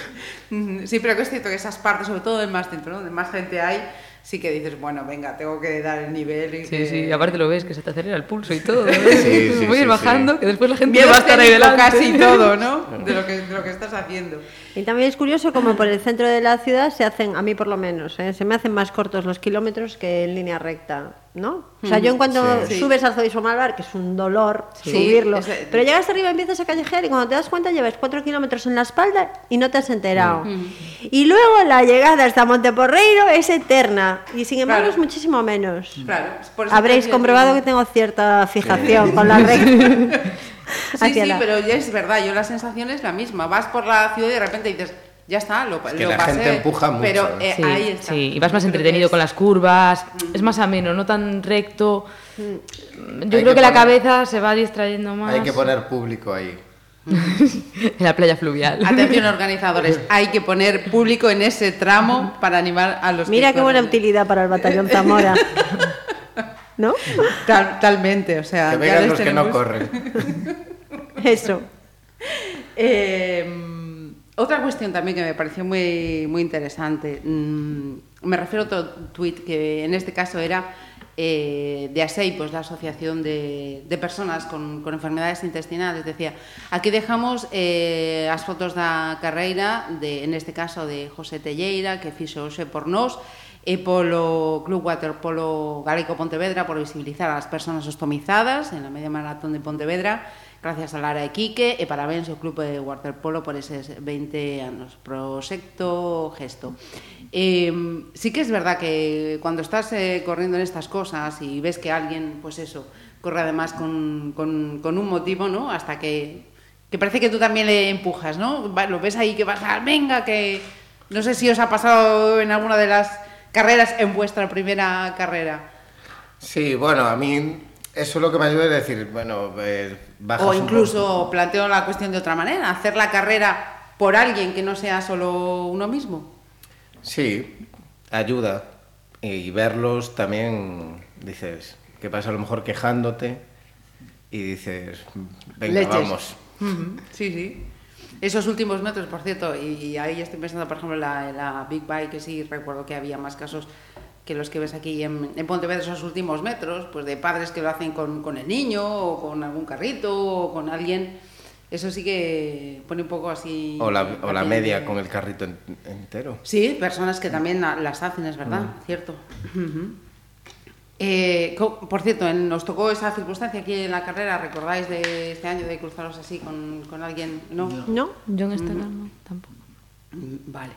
Sí, pero que es cierto que esas partes, sobre todo en más centro, ¿no? donde más gente hay, sí que dices, bueno, venga, tengo que dar el nivel. Y sí, que- sí, aparte lo ves que se te acelera el pulso y todo. Sí, sí, Voy a ir sí, bajando, sí. que después la gente Miedo va a estar ahí delante. casi todo, ¿no? [LAUGHS] De lo, que, de lo que estás haciendo. Y también es curioso como por el centro de la ciudad se hacen, a mí por lo menos, ¿eh? se me hacen más cortos los kilómetros que en línea recta, ¿no? O sea, yo en cuanto Sí. subes al Zoiso Malvar, que es un dolor Sí. subirlo, pero llegas arriba y empiezas a callejear y cuando te das cuenta llevas cuatro kilómetros en la espalda y no te has enterado. Y luego la llegada hasta Monteporreiro es eterna y sin embargo Claro. es muchísimo menos. Claro, por eso Habréis comprobado que tengo cierta fijación [LAUGHS] con la recta. Sí, hacia sí, la- pero ya es verdad, yo la sensación es la misma. Vas por la ciudad y de repente dices, ya está, lo, que lo la pasé. gente empuja mucho, Pero eh, Sí, ahí está. sí, y vas más Yo entretenido que con es- las curvas, es más ameno, no tan recto. Yo Hay creo que que, la poner- cabeza se va distrayendo más Hay que [LAUGHS] poner público ahí. en la playa fluvial. Atención [LAUGHS] organizadores, hay que poner público en ese tramo para animar a los Mira que qué buena utilidad para el batallón Zamora. [LAUGHS] ¿No? Tal- Totalmente, o sea, Que vengan los que no corren. Eso. Eh, Outra cuestión tamén que me pareció moi moi interesante, mm, me refiro ao tweet que en este caso era eh, de ASEI, pues, la Asociación de, de Personas con, con Enfermedades Intestinales, decía, aquí dejamos eh, as fotos da carreira, de, en este caso de José Telleira, que fixo hoxe por nós, e polo Club Waterpolo Galaico Pontevedra por visibilizar as persoas ostomizadas en a media maratón de Pontevedra, gracias a Lara e Quique e parabéns ao Club de Waterpolo por eses 20 anos proxecto gesto eh, sí que es verdad que cuando estás eh, corriendo en estas cosas y ves que alguien pues eso corre además con, con, un motivo ¿no? hasta que que parece que tú también le empujas, ¿no? Lo ves ahí que vas venga, que no sé si os ha pasado en alguna de las carreras, en vuestra primera carrera. Sí, bueno, a mí eso es lo que me ayuda a decir, bueno, eh, bajas O un incluso planteo la cuestión de otra manera, hacer la carrera por alguien que no sea solo uno mismo. Sí, ayuda. Y verlos también, dices, que pasa a lo mejor quejándote y dices, venga, Leches. vamos. Sí, sí. Esos últimos metros, por cierto, y, y ahí estoy pensando, por ejemplo, en la, la Big Bike, que sí recuerdo que había más casos que los que ves aquí en, en Pontevedra, esos últimos metros, pues de padres que lo hacen con, con el niño, o con algún carrito, o con alguien. Eso sí que pone un poco así... O la, o la media de- con el carrito en- entero. Sí, personas que también la- las hacen, es verdad, cierto. Ujú. Eh, por cierto, en- nos tocó esa circunstancia aquí en la carrera, ¿recordáis de este año de cruzaros así con, con alguien? ¿No? ¿No? Yo en esta no, tampoco. Mm, Vale.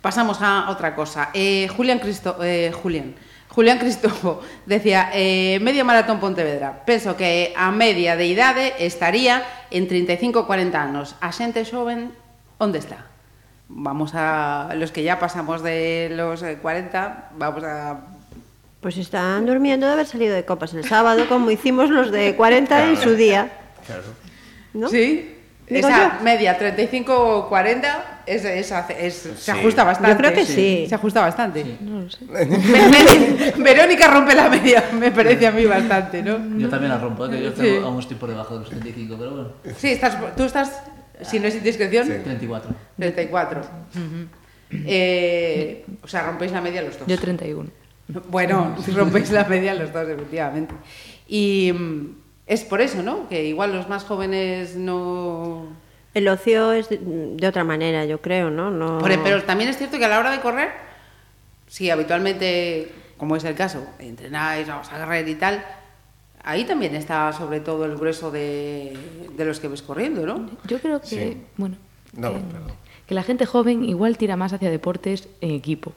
Pasamos a otra cosa. Eh, Julián Cristo, eh, Julián. Julián Cristófo decía, eh, medio maratón Pontevedra. Penso que a media de idade estaría en 35 e 40 anos. A xente xoven, onde está? Vamos a los que ya pasamos de los eh, 40, vamos a Pues están durmiendo de haber salido de copas el sábado, como hicimos los de 40 en su día. Claro. ¿No? Sí. Digo Esa yo. media 35 o 40 es, es, es, se ajusta bastante. Yo creo que sí. Se ajusta bastante. Sí, no lo sé. [LAUGHS] Verónica rompe la media, me parece a mí bastante, ¿no? Yo también la rompo, ¿eh? que yo Sí. tengo, aún estoy por debajo de los 35, pero bueno. Sí, estás, tú estás, si no es indiscreción, 34. 34. Eh, o sea, rompéis la media los dos. Yo 31. Bueno, si [LAUGHS] rompéis la media los dos, efectivamente. Y mm, es por eso, ¿no? Que igual los más jóvenes no... El ocio es de, otra manera, yo creo, ¿no? no... Por- Pero también es cierto que a la hora de correr, si habitualmente, como es el caso, entrenáis, vamos a correr y tal, ahí también está sobre todo el grueso de, de los que ves corriendo, ¿no? Yo creo que, Sí. bueno, No, que, perdón. que la gente joven igual tira más hacia deportes en equipo.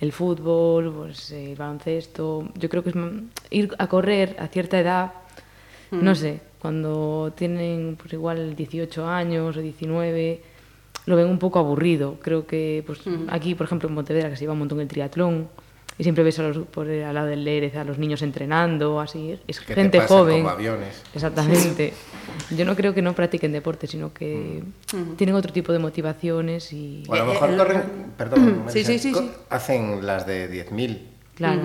El fútbol, pues, el baloncesto. Yo creo que es m- ir a correr a cierta edad, no sé, cuando tienen pues igual 18 años o 19, lo ven un poco aburrido. Creo que pues aquí, por ejemplo, en Pontevedra, que se lleva un montón el triatlón, y siempre ves a los, por el- al lado del Lérez a los niños entrenando, así. Es Que te gente pasan joven. como aviones. Exactamente. Yo no creo que no practiquen deporte, sino que tienen otro tipo de motivaciones y... O a lo Eh, mejor eh, corren, perdón, [CLEARS THROAT] Sí, sí, sí, co- sí. hacen las de 10.000, Claro.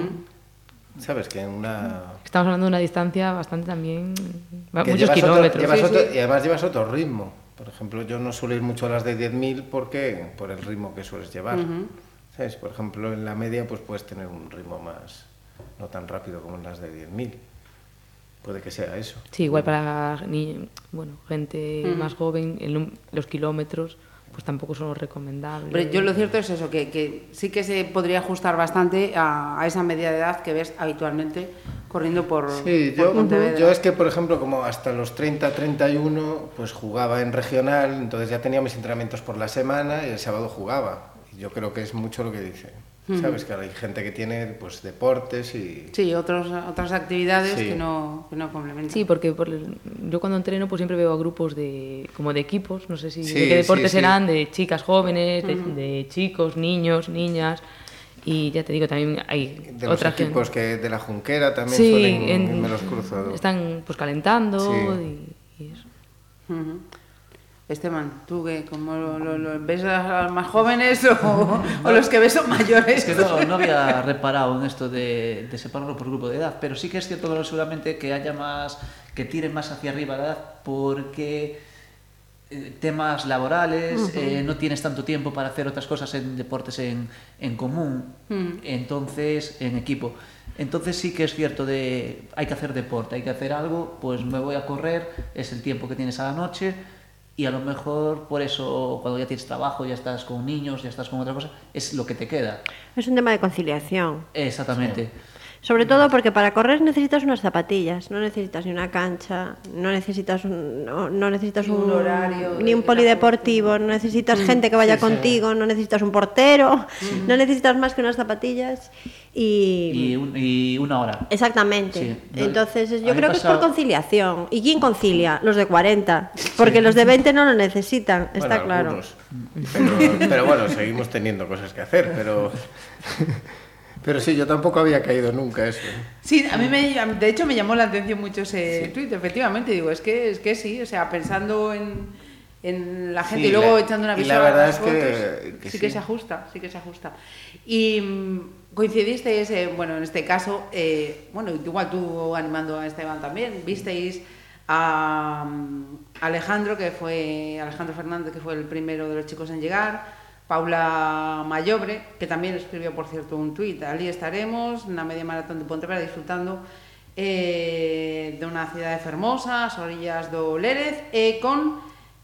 ¿Sabes? Que en una... Estamos hablando de una distancia bastante también... que muchos otro- kilómetros. llevas Sí, otro- sí. Y además llevas otro ritmo. Por ejemplo, yo no suelo ir mucho a las de 10.000 porque por el ritmo que sueles llevar. ¿Sabes? Por ejemplo, en la media pues puedes tener un ritmo más, no tan rápido como en las de 10.000. Puede que sea eso. Sí, igual para ni, bueno, gente más joven, el num- los kilómetros pues tampoco son los recomendables. Pero yo lo cierto es eso, que, que sí que se podría ajustar bastante a, a esa media de edad que ves habitualmente corriendo por, Sí, por yo, yo es que, por ejemplo, como hasta los 30, 31, pues jugaba en regional, entonces ya tenía mis entrenamientos por la semana y el sábado jugaba. Y yo creo que es mucho lo que dice. Sabes que hai gente que tiene pues, deportes y... Sí, otros, otras actividades sí. que, no, que no complementan. Sí, porque por, yo cuando entreno pues siempre veo a grupos de, como de equipos, no sé si sí, de qué deportes sí, serán, de chicas jóvenes, de, de chicos, niños, niñas y ya te digo también hay de otros equipos gente. que de la Junquera también sí, suelen en, me los cruzo están pues calentando sí. y, y, eso uh -huh. Esteban, ¿tú qué? ¿Cómo lo, lo- lo- ves a los más jóvenes o, o los que ves son mayores? Es que no, no había reparado en esto de, de separarlo por grupo de edad, pero sí que es cierto que seguramente que haya más, que tiren más hacia arriba la edad, porque eh, temas laborales, eh, no tienes tanto tiempo para hacer otras cosas en deportes en, en común, entonces en equipo. Entonces sí que es cierto de hay que hacer deporte, hay que hacer algo, pues me voy a correr, es el tiempo que tienes a la noche y a lo mejor por eso cuando ya tienes trabajo, ya estás con niños, ya estás con otra cosa, es lo que te queda. Es un tema de conciliación. Exactamente. Sobre todo porque para correr necesitas unas zapatillas, no necesitas ni una cancha, no necesitas un, no, no necesitas un un, horario ni un de polideportivo, no necesitas gente que vaya contigo, no necesitas un portero, no necesitas más que unas zapatillas y, Y, un- y una hora. exactamente. Sí. Entonces yo creo que es por conciliación. ¿Y quién concilia? Los de 40, porque los de [LAUGHS] 20 no lo necesitan, Bueno, está claro. algunos. Pero, pero bueno, seguimos teniendo cosas que hacer, pero... [LAUGHS] Pero sí, yo tampoco había caído nunca eso. ¿eh? Sí, a mí me, de hecho me llamó la atención mucho ese tuit, efectivamente, digo, es que, es que sí, o sea, pensando en, en la gente Sí, y luego la- echando una visión la verdad a las es que- fotos, que sí que sí. se ajusta, sí que se ajusta. Y mm, coincidisteis, eh, bueno, en este caso, eh, bueno, igual tú animando a Esteban también, visteis a mm, Alejandro, que fue Alejandro Fernández, que fue el primero de los chicos en llegar, Paula Mayobre, que también escribió, por cierto, un tuit, allí estaremos, en la media maratón de Pontevedra, disfrutando eh, de una ciudad fermosa, a orillas do Lérez, e con,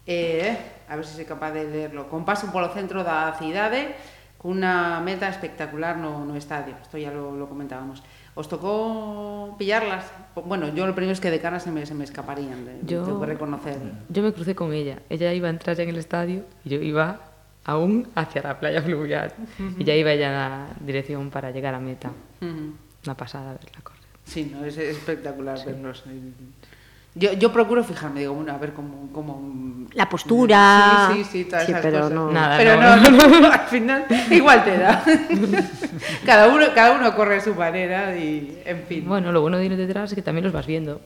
eh, a ver se soy capaz de leerlo, con paso polo centro da cidade, cunha meta espectacular no, no estadio, esto ya lo, lo comentábamos. ¿Os tocó pillarlas? Bueno, yo lo primero es que de cara se me, se me escaparían, de- Yo- tengo que reconocer. Yo me crucé con ella. Ella iba a entrar ya en el estadio y yo iba aún hacia la playa fluvial. Y ya iba en la dirección para llegar a meta. Una pasada verla correr. Sí, no, es espectacular verlos. Yo, yo procuro fijarme, digo, bueno, a ver cómo... cómo... La postura. Sí, sí, sí, todas Sí, esas pero cosas. no. Nada, pero no. no, no, [LAUGHS] al final igual te da. [LAUGHS] cada, uno, cada uno corre a su manera y, en fin. Bueno, lo bueno de ir detrás es que también los vas viendo.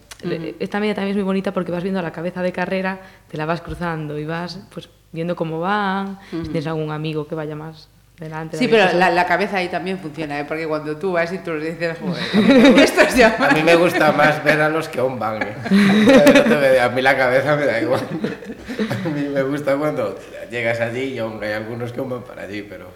Esta media también es muy bonita porque vas viendo a la cabeza de carrera, te la vas cruzando y vas pues viendo cómo van, si tienes algún amigo que vaya más delante. Sí, pero la, la cabeza ahí también funciona, ¿eh? porque cuando tú vas y tú les dices, joder, esto es ya... A mí me gusta más ver a los que a un bang. [LAUGHS] No te me- A mí la cabeza me da igual. [LAUGHS] A mí me gusta cuando llegas allí y aún hay algunos que aún van para allí, pero...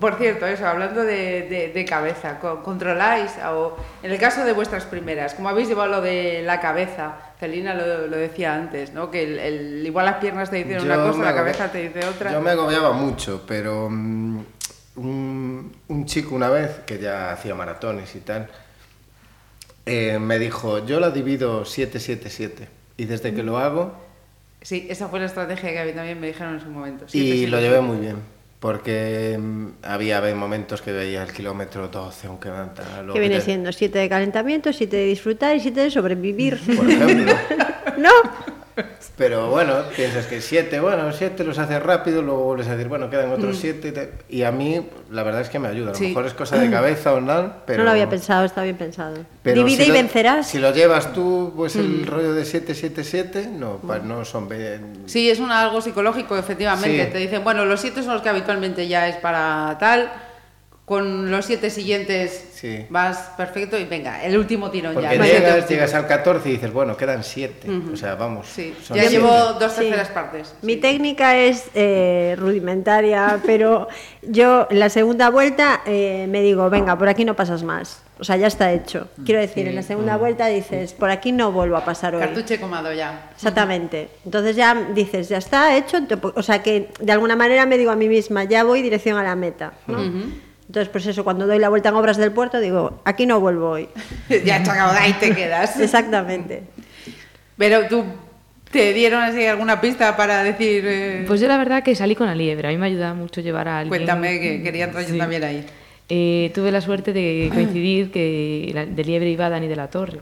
Por cierto, eso, hablando de, de- de cabeza, co- ¿controláis? O en el caso de vuestras primeras, ¿cómo habéis llevado lo de la cabeza? Celina lo, lo decía antes, ¿no? Que el, el- igual las piernas te dicen una Yo cosa, me la cabeza te dice otra. Yo me agobiaba mucho, pero mm, un, un chico una vez, que ya hacía maratones y tal, eh, me dijo, yo la divido 7-7-7. Y desde que lo hago, Sí, esa fue la estrategia que a mí también me dijeron en su momento. y Siete, siete, lo siete. llevé muy bien. Porque mm, había momentos que veía el kilómetro 12, aunque tal, Que viene te- siendo siete de calentamiento, siete de disfrutar y siete de sobrevivir. Por ejemplo. [LAUGHS] ¿No? Pero bueno, piensas que siete, bueno, siete los haces rápido, luego vuelves a decir, bueno, quedan otros Mm. siete. y te- Y a mí, la verdad es que me ayuda. A lo Sí. mejor es cosa de cabeza o nada, pero... No lo había pensado, está bien pensado. pero Divide si y lo- vencerás. Si lo llevas tú, pues Mm. el rollo de 777, no, pa- no son... Sí, es un algo psicológico, efectivamente. Sí. Te dicen, bueno, los siete son los que habitualmente ya es para tal. Con los siete siguientes Sí. vas perfecto y venga, el último tirón ya. Porque otro llegas, tiro. llegas al 14 y dices, bueno, quedan siete. O sea, vamos. Sí, son ya siete. llevo dos Sí. terceras partes. Mi sí. técnica es eh, rudimentaria, [LAUGHS] pero yo en la segunda vuelta eh, me digo, venga, por aquí no pasas más. O sea, ya está hecho. Quiero decir, en la segunda vuelta dices, por aquí no vuelvo a pasar hoy. Cartuche comado ya. Exactamente. Entonces ya dices, ya está hecho. O sea que de alguna manera me digo a mí misma, ya voy dirección a la meta. ¿no? Entonces, pues eso, cuando doy la vuelta en obras del puerto, digo, aquí no vuelvo hoy. [LAUGHS] ya chacao, ahí te quedas. [LAUGHS] Exactamente. Pero tú, ¿te dieron así alguna pista para decir... eh, Pues yo la verdad que salí con la liebre, a mí me ayuda mucho llevar a alguien. Cuéntame, que quería entrar yo Sí. también ahí. Eh, tuve la suerte de [CLEARS THROAT] coincidir que la- de liebre iba Dani de la Torre.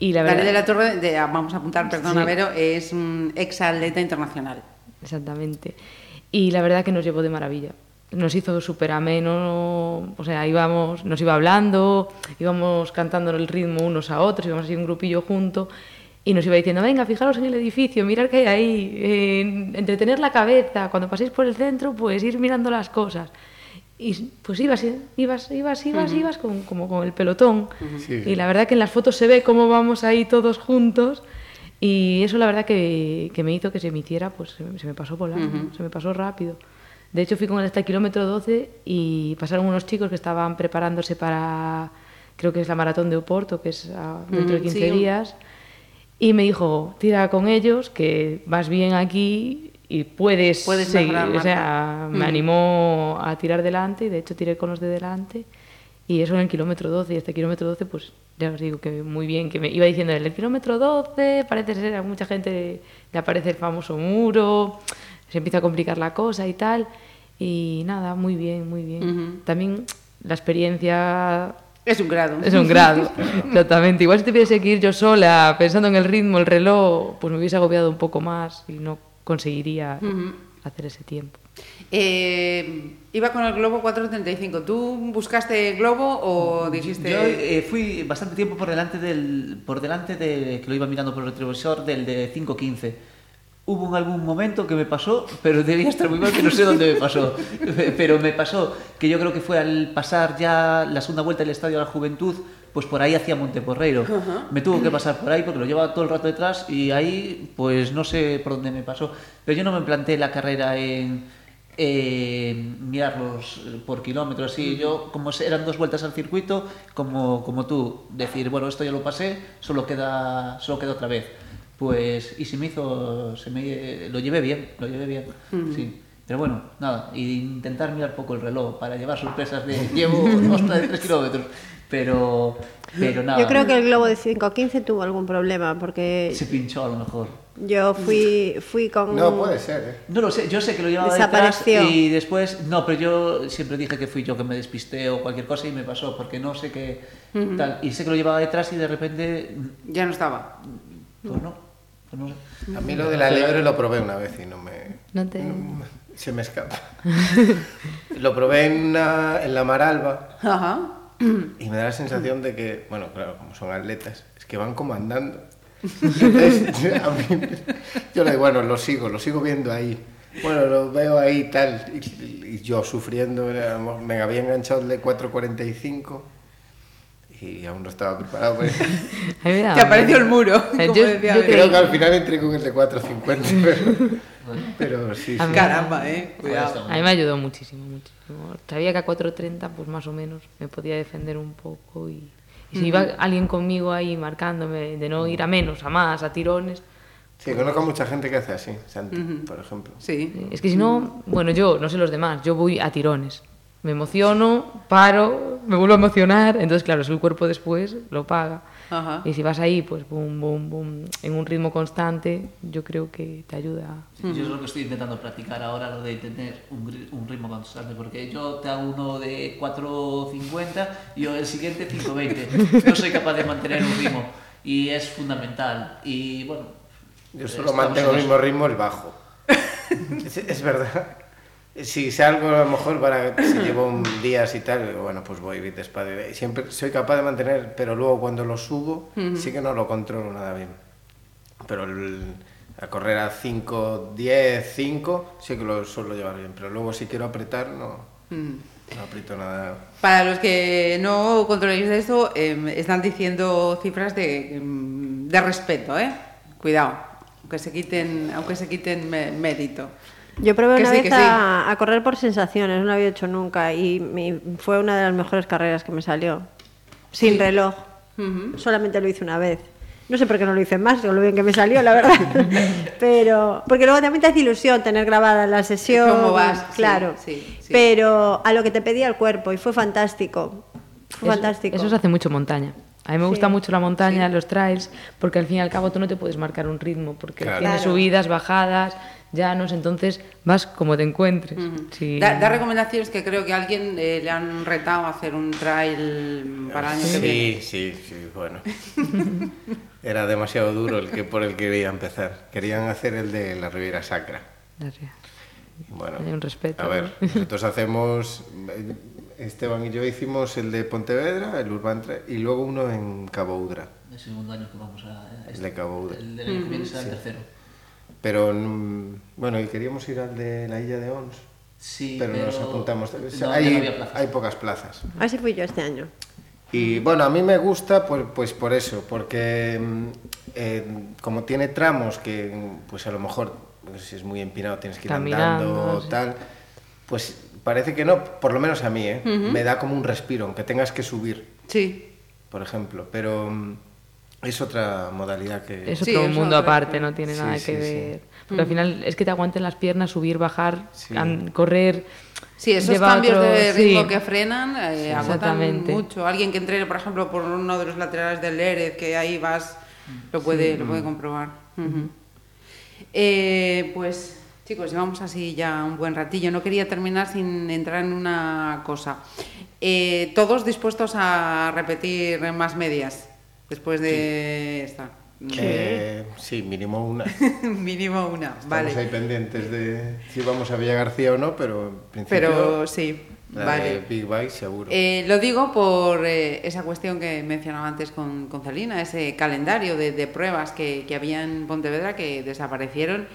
Y la verdad, Dani de la Torre, de- vamos a apuntar, perdona, Sí. Vero, es un ex atleta internacional. Exactamente. Y la verdad que nos llevó de maravilla. Nos hizo súper ameno, o sea, íbamos, nos iba hablando, íbamos cantando el ritmo unos a otros, íbamos así un grupillo junto y nos iba diciendo, venga, fijaros en el edificio, mirad qué hay ahí, eh, entretener la cabeza, cuando paséis por el centro, pues ir mirando las cosas. Y pues ibas, ibas, ibas, ibas, ibas con, como con el pelotón. Sí. Y la verdad que en las fotos se ve cómo vamos ahí todos juntos. Y eso la verdad que, que me hizo que se me hiciera, pues se, me- se me pasó volando, se me pasó rápido. De hecho fui con él hasta el kilómetro 12 y pasaron unos chicos que estaban preparándose para, creo que es la maratón de Oporto, que es ah, dentro de Ujú, 15 sí, días. Y me dijo, tira con ellos, que vas bien aquí y puedes, Puedes seguir. mejorar, O sea, me Marta. animó a tirar delante y de hecho tiré con los de delante. Y eso en el kilómetro 12, y este kilómetro 12, pues ya os digo que muy bien, que me iba diciendo en el kilómetro 12, parece ser a mucha gente le aparece el famoso muro, se empieza a complicar la cosa y tal. Y nada, muy bien, muy bien. Ujú. También la experiencia Es un grado. es un grado, [LAUGHS] exactamente. Igual si tuviese que ir yo sola pensando en el ritmo, el reloj, pues me hubiese agobiado un poco más y no conseguiría hacer ese tiempo. Eh, iba con el Globo 435. ¿Tú buscaste Globo o dijiste.? Yo eh, fui bastante tiempo por delante del por delante de que lo iba mirando por el retrovisor del de 5.15. Hubo en algún momento que me pasó, pero debía estar muy mal que no sé dónde me pasó. Pero me pasó que yo creo que fue al pasar ya la segunda vuelta del Estadio de la Juventud, pues por ahí hacia Monteporreiro. Me tuvo que pasar por ahí porque lo llevaba todo el rato detrás y ahí pues no sé por dónde me pasó. Pero yo no me planteé la carrera en eh, mirarlos por kilómetros así yo como eran dos vueltas al circuito como como tú decir bueno esto ya lo pasé solo queda solo queda otra vez pues y se me hizo se me lo llevé bien lo llevé bien sí pero bueno nada y intentar mirar poco el reloj para llevar sorpresas de [LAUGHS] llevo ostras de tres kilómetros pero pero nada Yo creo que el globo de 515 tuvo algún problema porque se pinchó a lo mejor yo fui, fui con... No, puede ser, ¿eh? No lo sé, yo sé que lo llevaba detrás Desapareció. y después, no, pero yo siempre dije que fui yo que me despisté o cualquier cosa y me pasó, porque no sé qué tal. Y sé que lo llevaba detrás y de repente, Ya no estaba. pues no, no. A mí lo de la liebre lo probé una vez y no me... No te... no- se me escapa. [LAUGHS] lo probé en, una- en la Maralba Ajá. y me da la sensación de que, bueno, claro, como son atletas, es que van como andando. Entonces, a mí, yo le digo, bueno, lo sigo, lo sigo viendo ahí. Bueno, lo veo ahí y tal, y, y yo sufriendo, me había enganchado el de 4.45 y aún no estaba preparado. pues. [LAUGHS] Te apareció el muro, O sea, como yo- decía yo. Creo que al final entré con el de 4.50, [LAUGHS] pero, pero sí, A sí. Caramba, eh. Cuidado. A mí me ayudó muchísimo, muchísimo. Sabía que a 4.30, pues más o menos, me podía defender un poco y, y si iba alguien conmigo ahí marcándome de no ir a menos, a más, a tirones, Sí, conozco a mucha gente que hace así, Santi, por ejemplo. Sí. es que si no, bueno, yo, no sé los demás, yo voy a tirones. Me emociono, paro, me vuelvo a emocionar, entonces claro, es el cuerpo después lo paga. Ajá. Y si vas ahí, pues boom, boom, boom, en un ritmo constante, yo creo que te ayuda. Sí, Yo es lo que estoy intentando practicar ahora, lo de tener un, un ritmo constante, porque yo te hago uno de 4.50 y yo el siguiente 5.20. No soy capaz de mantener un ritmo y es fundamental. Y bueno, Yo solo estamos mantengo el mismo ritmo, el bajo. [LAUGHS] es, es verdad. Si salgo a lo mejor para si llevo un días y tal, bueno, pues voy despacio. Siempre soy capaz de mantener, pero luego cuando lo subo, sí que no lo controlo nada bien. Pero el- a correr a 5, 10, 5, sí que lo suelo llevar bien. Pero luego si quiero apretar, no, no aprieto nada. Para los que no controléis de esto, eh, están diciendo cifras de, em, de respeto, ¿eh? Cuidado, aunque se quiten, aunque se quiten mé- mérito. Yo probé Que una sí, vez que sí. a, a correr por sensaciones, no lo había hecho nunca y fue una de las mejores carreras que me salió. Sin reloj. Solamente lo hice una vez. No sé por qué no lo hice más, con lo bien que me salió, la verdad. [LAUGHS] Pero, porque luego también te hace ilusión tener grabada la sesión. ¿Cómo vas? Sí, Claro. sí, sí. Pero a lo que te pedía el cuerpo y fue fantástico. Fue Eso- fantástico. Eso se hace mucho montaña. A mí me gusta Sí. mucho la montaña, los trails, porque al fin y al cabo tú no te puedes marcar un ritmo, porque Claro. tienes subidas, bajadas, llanos, entonces vas como te encuentres. Sí. Da, da recomendaciones que creo que a alguien eh, le han retado a hacer un trail para el año que viene. Sí, sí, sí, bueno. [LAUGHS] Era demasiado duro el que por el que quería empezar. Querían hacer el de la Riviera Sacra. Gracias. Bueno, Hay un respeto, A ver, ¿no? [LAUGHS] nosotros hacemos. Esteban y yo hicimos el de Pontevedra, el Urban Trail, y luego uno en Cabo Udra. El segundo año que vamos a... a El de Cabo Udra. El del año que viene será el tercero. Pero mm, bueno, y queríamos ir al de la Isla de Ons, Sí, pero, pero nos apuntamos. no hay, había hay pocas plazas. Así fui yo este año. Y bueno, a mí me gusta pues, pues por eso, porque mm, eh, como tiene tramos que pues a lo mejor pues, si es muy empinado tienes que ir Caminando, andando sí. tal, pues parece que no, por lo menos a mí, ¿eh? me da como un respiro, aunque tengas que subir, Sí, por ejemplo, pero mm, es otra modalidad que... Es Sí, otro es mundo otra- aparte, no tiene Sí, nada sí, que sí. ver. Porque al final es que te aguanten las piernas, subir, bajar, correr. sí, esos lleva cambios otro- de ritmo sí. que frenan eh, agotan Exactamente. mucho. Alguien que entrene, por ejemplo, por uno de los laterales del Lérez, que ahí vas, lo puede, lo puede comprobar. Ujú. Eh, pues, chicos, llevamos así ya un buen ratillo. No quería terminar sin entrar en una cosa. Eh, ¿Todos dispuestos a repetir más medias después de esta? Eh, sí, mínimo una. [LAUGHS] Mínimo una, Estamos vale. ahí pendientes de si vamos a Villa García o no, pero en principio Pero sí, la vale. de Big Bike seguro. Eh, lo digo por eh, esa cuestión que mencionaba antes con, con Celina, ese calendario de, de pruebas que, que había en Pontevedra que desaparecieron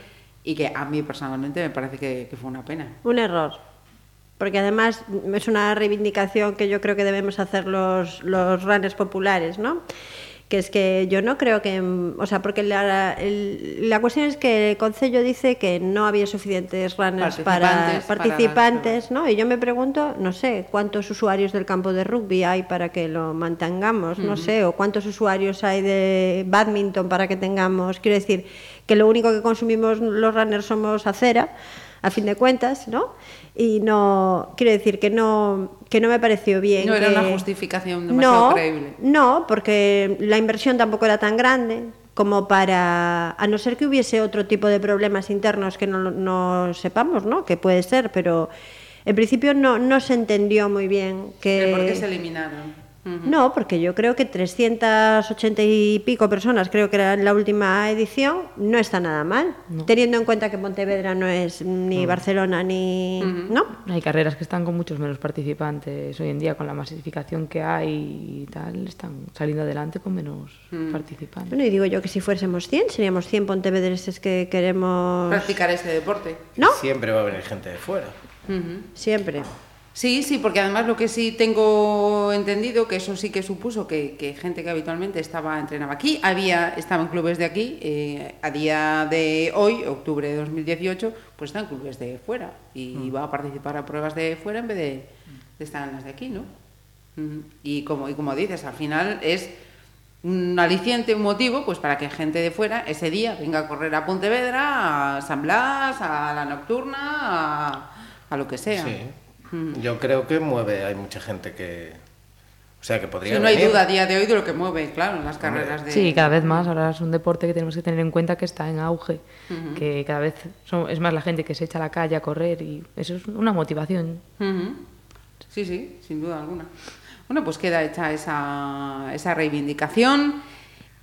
y que a mí personalmente me parece que, que fue una pena. Un error. Porque además es una reivindicación que yo creo que debemos hacer los, los runners populares, ¿no? Que es que yo no creo que. O sea, porque la, el- la cuestión es que el Concello dice que no había suficientes runners para Participantes para las participantes, ¿no? Y yo me pregunto, no sé, cuántos usuarios del campo de rugby hay para que lo mantengamos, no sé, o cuántos usuarios hay de badminton para que tengamos. Quiero decir, que lo único que consumimos los runners somos acera a fin de cuentas, ¿no? Y no, quiero decir que no, que no me pareció bien. No era una justificación demasiado no, creíble. No, porque la inversión tampoco era tan grande como para, a no ser que hubiese otro tipo de problemas internos que no, no sepamos, ¿no? Que puede ser, pero en principio no, no se entendió muy bien que... ¿Por qué se eliminaron? No, porque yo creo que 380 y pico personas, creo que era en la última edición, no está nada mal, teniendo en cuenta que Pontevedra no es ni Barcelona ni... ¿No? Hay carreras que están con muchos menos participantes hoy en día, con la masificación que hay y tal, están saliendo adelante con menos participantes. Bueno, y digo yo que si fuésemos 100, seríamos 100 pontevedreses que queremos... Practicar este deporte. ¿No? Siempre va a venir gente de fuera. Siempre. Sí, sí, porque además lo que sí tengo entendido, que eso sí que supuso que, que gente que habitualmente estaba entrenaba aquí, había, estaba en clubes de aquí, eh, a día de hoy, octubre de 2018, pues está en clubes de fuera y va a participar a pruebas de fuera en vez de, de estar en las de aquí, ¿no? Ujú. Y como, y como dices, al final es un aliciente, un motivo, pues para que gente de fuera ese día venga a correr a Pontevedra, a San Blas, a la Nocturna, a, a lo que sea. Sí. Yo creo que mueve, hay mucha gente que... O sea, que podría Sí, no hay venir. duda a día de hoy de lo que mueve, claro, las carreras de... Sí, cada vez más. Ahora es un deporte que tenemos que tener en cuenta que está en auge, que cada vez son- es más la gente que se echa a la calle a correr y eso es una motivación. Sí, sí, sin duda alguna. Bueno, pues queda hecha esa, esa reivindicación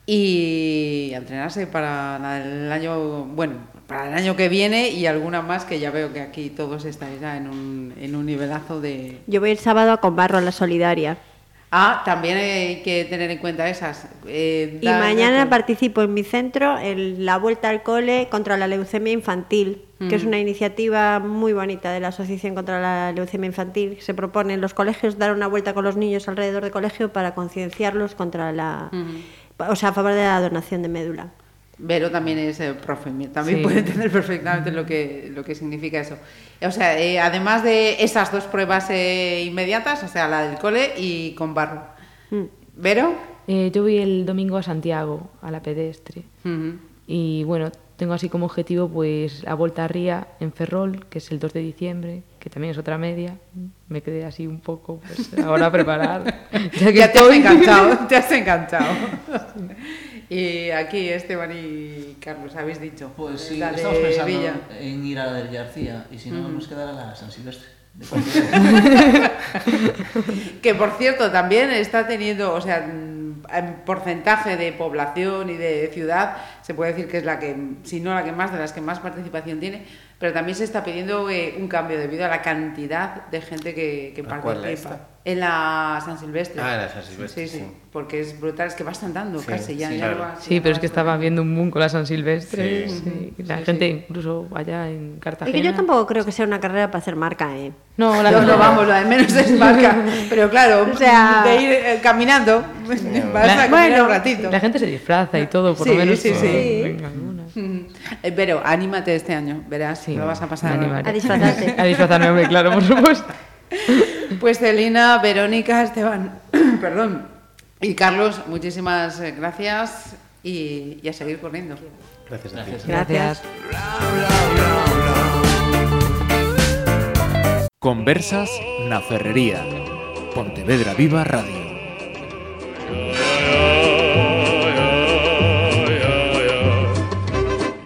y a entrenarse para la- el año, bueno, para el año que viene y alguna más que ya veo que aquí todos estáis ya en un, en un nivelazo de... Yo voy el sábado a Combarro a la Solidaria. Ah, también hay que tener en cuenta esas. eh, Y mañana participo en mi centro en la Vuelta al Cole contra la leucemia infantil, que es una iniciativa muy bonita de la Asociación contra la Leucemia Infantil. Se propone en los colegios dar una vuelta con los niños alrededor del colegio para concienciarlos contra la... O sea, a favor de la donación de médula. Vero también es eh, profe, también Sí. puede entender perfectamente lo que, lo que significa eso. O sea, eh, además de esas dos pruebas eh, inmediatas, o sea, la del cole y con barro. ¿Vero? Eh, yo voy el domingo a Santiago, a la pedestre. Ujú. Y bueno, tengo así como objetivo pues la Volta a Ría en Ferrol, que es el 2 de diciembre, que también es otra media. Me quedé así un poco pues ahora a preparar. [LAUGHS] ya que Ya te has estoy. enganchado, [LAUGHS] te has enganchado. Y aquí Esteban y Carlos habéis dicho. Pues sí, la estamos pensando Villa. en ir a la del García y si no, nos quedará la San Silvestre. [LAUGHS] Que por cierto también está teniendo, o sea, mm, en porcentaje de población y de ciudad, se puede decir que es la que, si no la que más, de las que más participación tiene, pero también se está pidiendo eh, un cambio debido a la cantidad de gente que, que ¿A cuál participa. En la San Silvestre. Ah, en la San Silvestre, Sí, sí, sí. porque es brutal, es que vas andando Sí, casi ya. sí, ya claro. vas- Sí, pero es que estaba viendo un boom con la San Silvestre. Sí. sí. La Sí, gente sí. incluso allá en Es Cartagena. que yo tampoco creo que sea una carrera para hacer marca, ¿eh? No, la No, verdad no, vamos, lo de menos es marca. [LAUGHS] Pero claro, O sea- de ir eh, caminando, [LAUGHS] vas La- a caminar bueno, un ratito. La gente se disfraza y todo, por Sí, lo menos. sí, por- sí. [LAUGHS] Eh, Pero anímate este año, verás, Sí, lo vas a pasar. animaré. A disfrazarte. [LAUGHS] a disfrazarme, hombre, claro, por supuesto. [LAUGHS] Pues Celina, Verónica, Esteban, [COUGHS] perdón, y Carlos, muchísimas eh, gracias y, y a seguir corriendo. Gracias a ti. Gracias. Conversas na Ferrería. Pontevedra Viva Radio.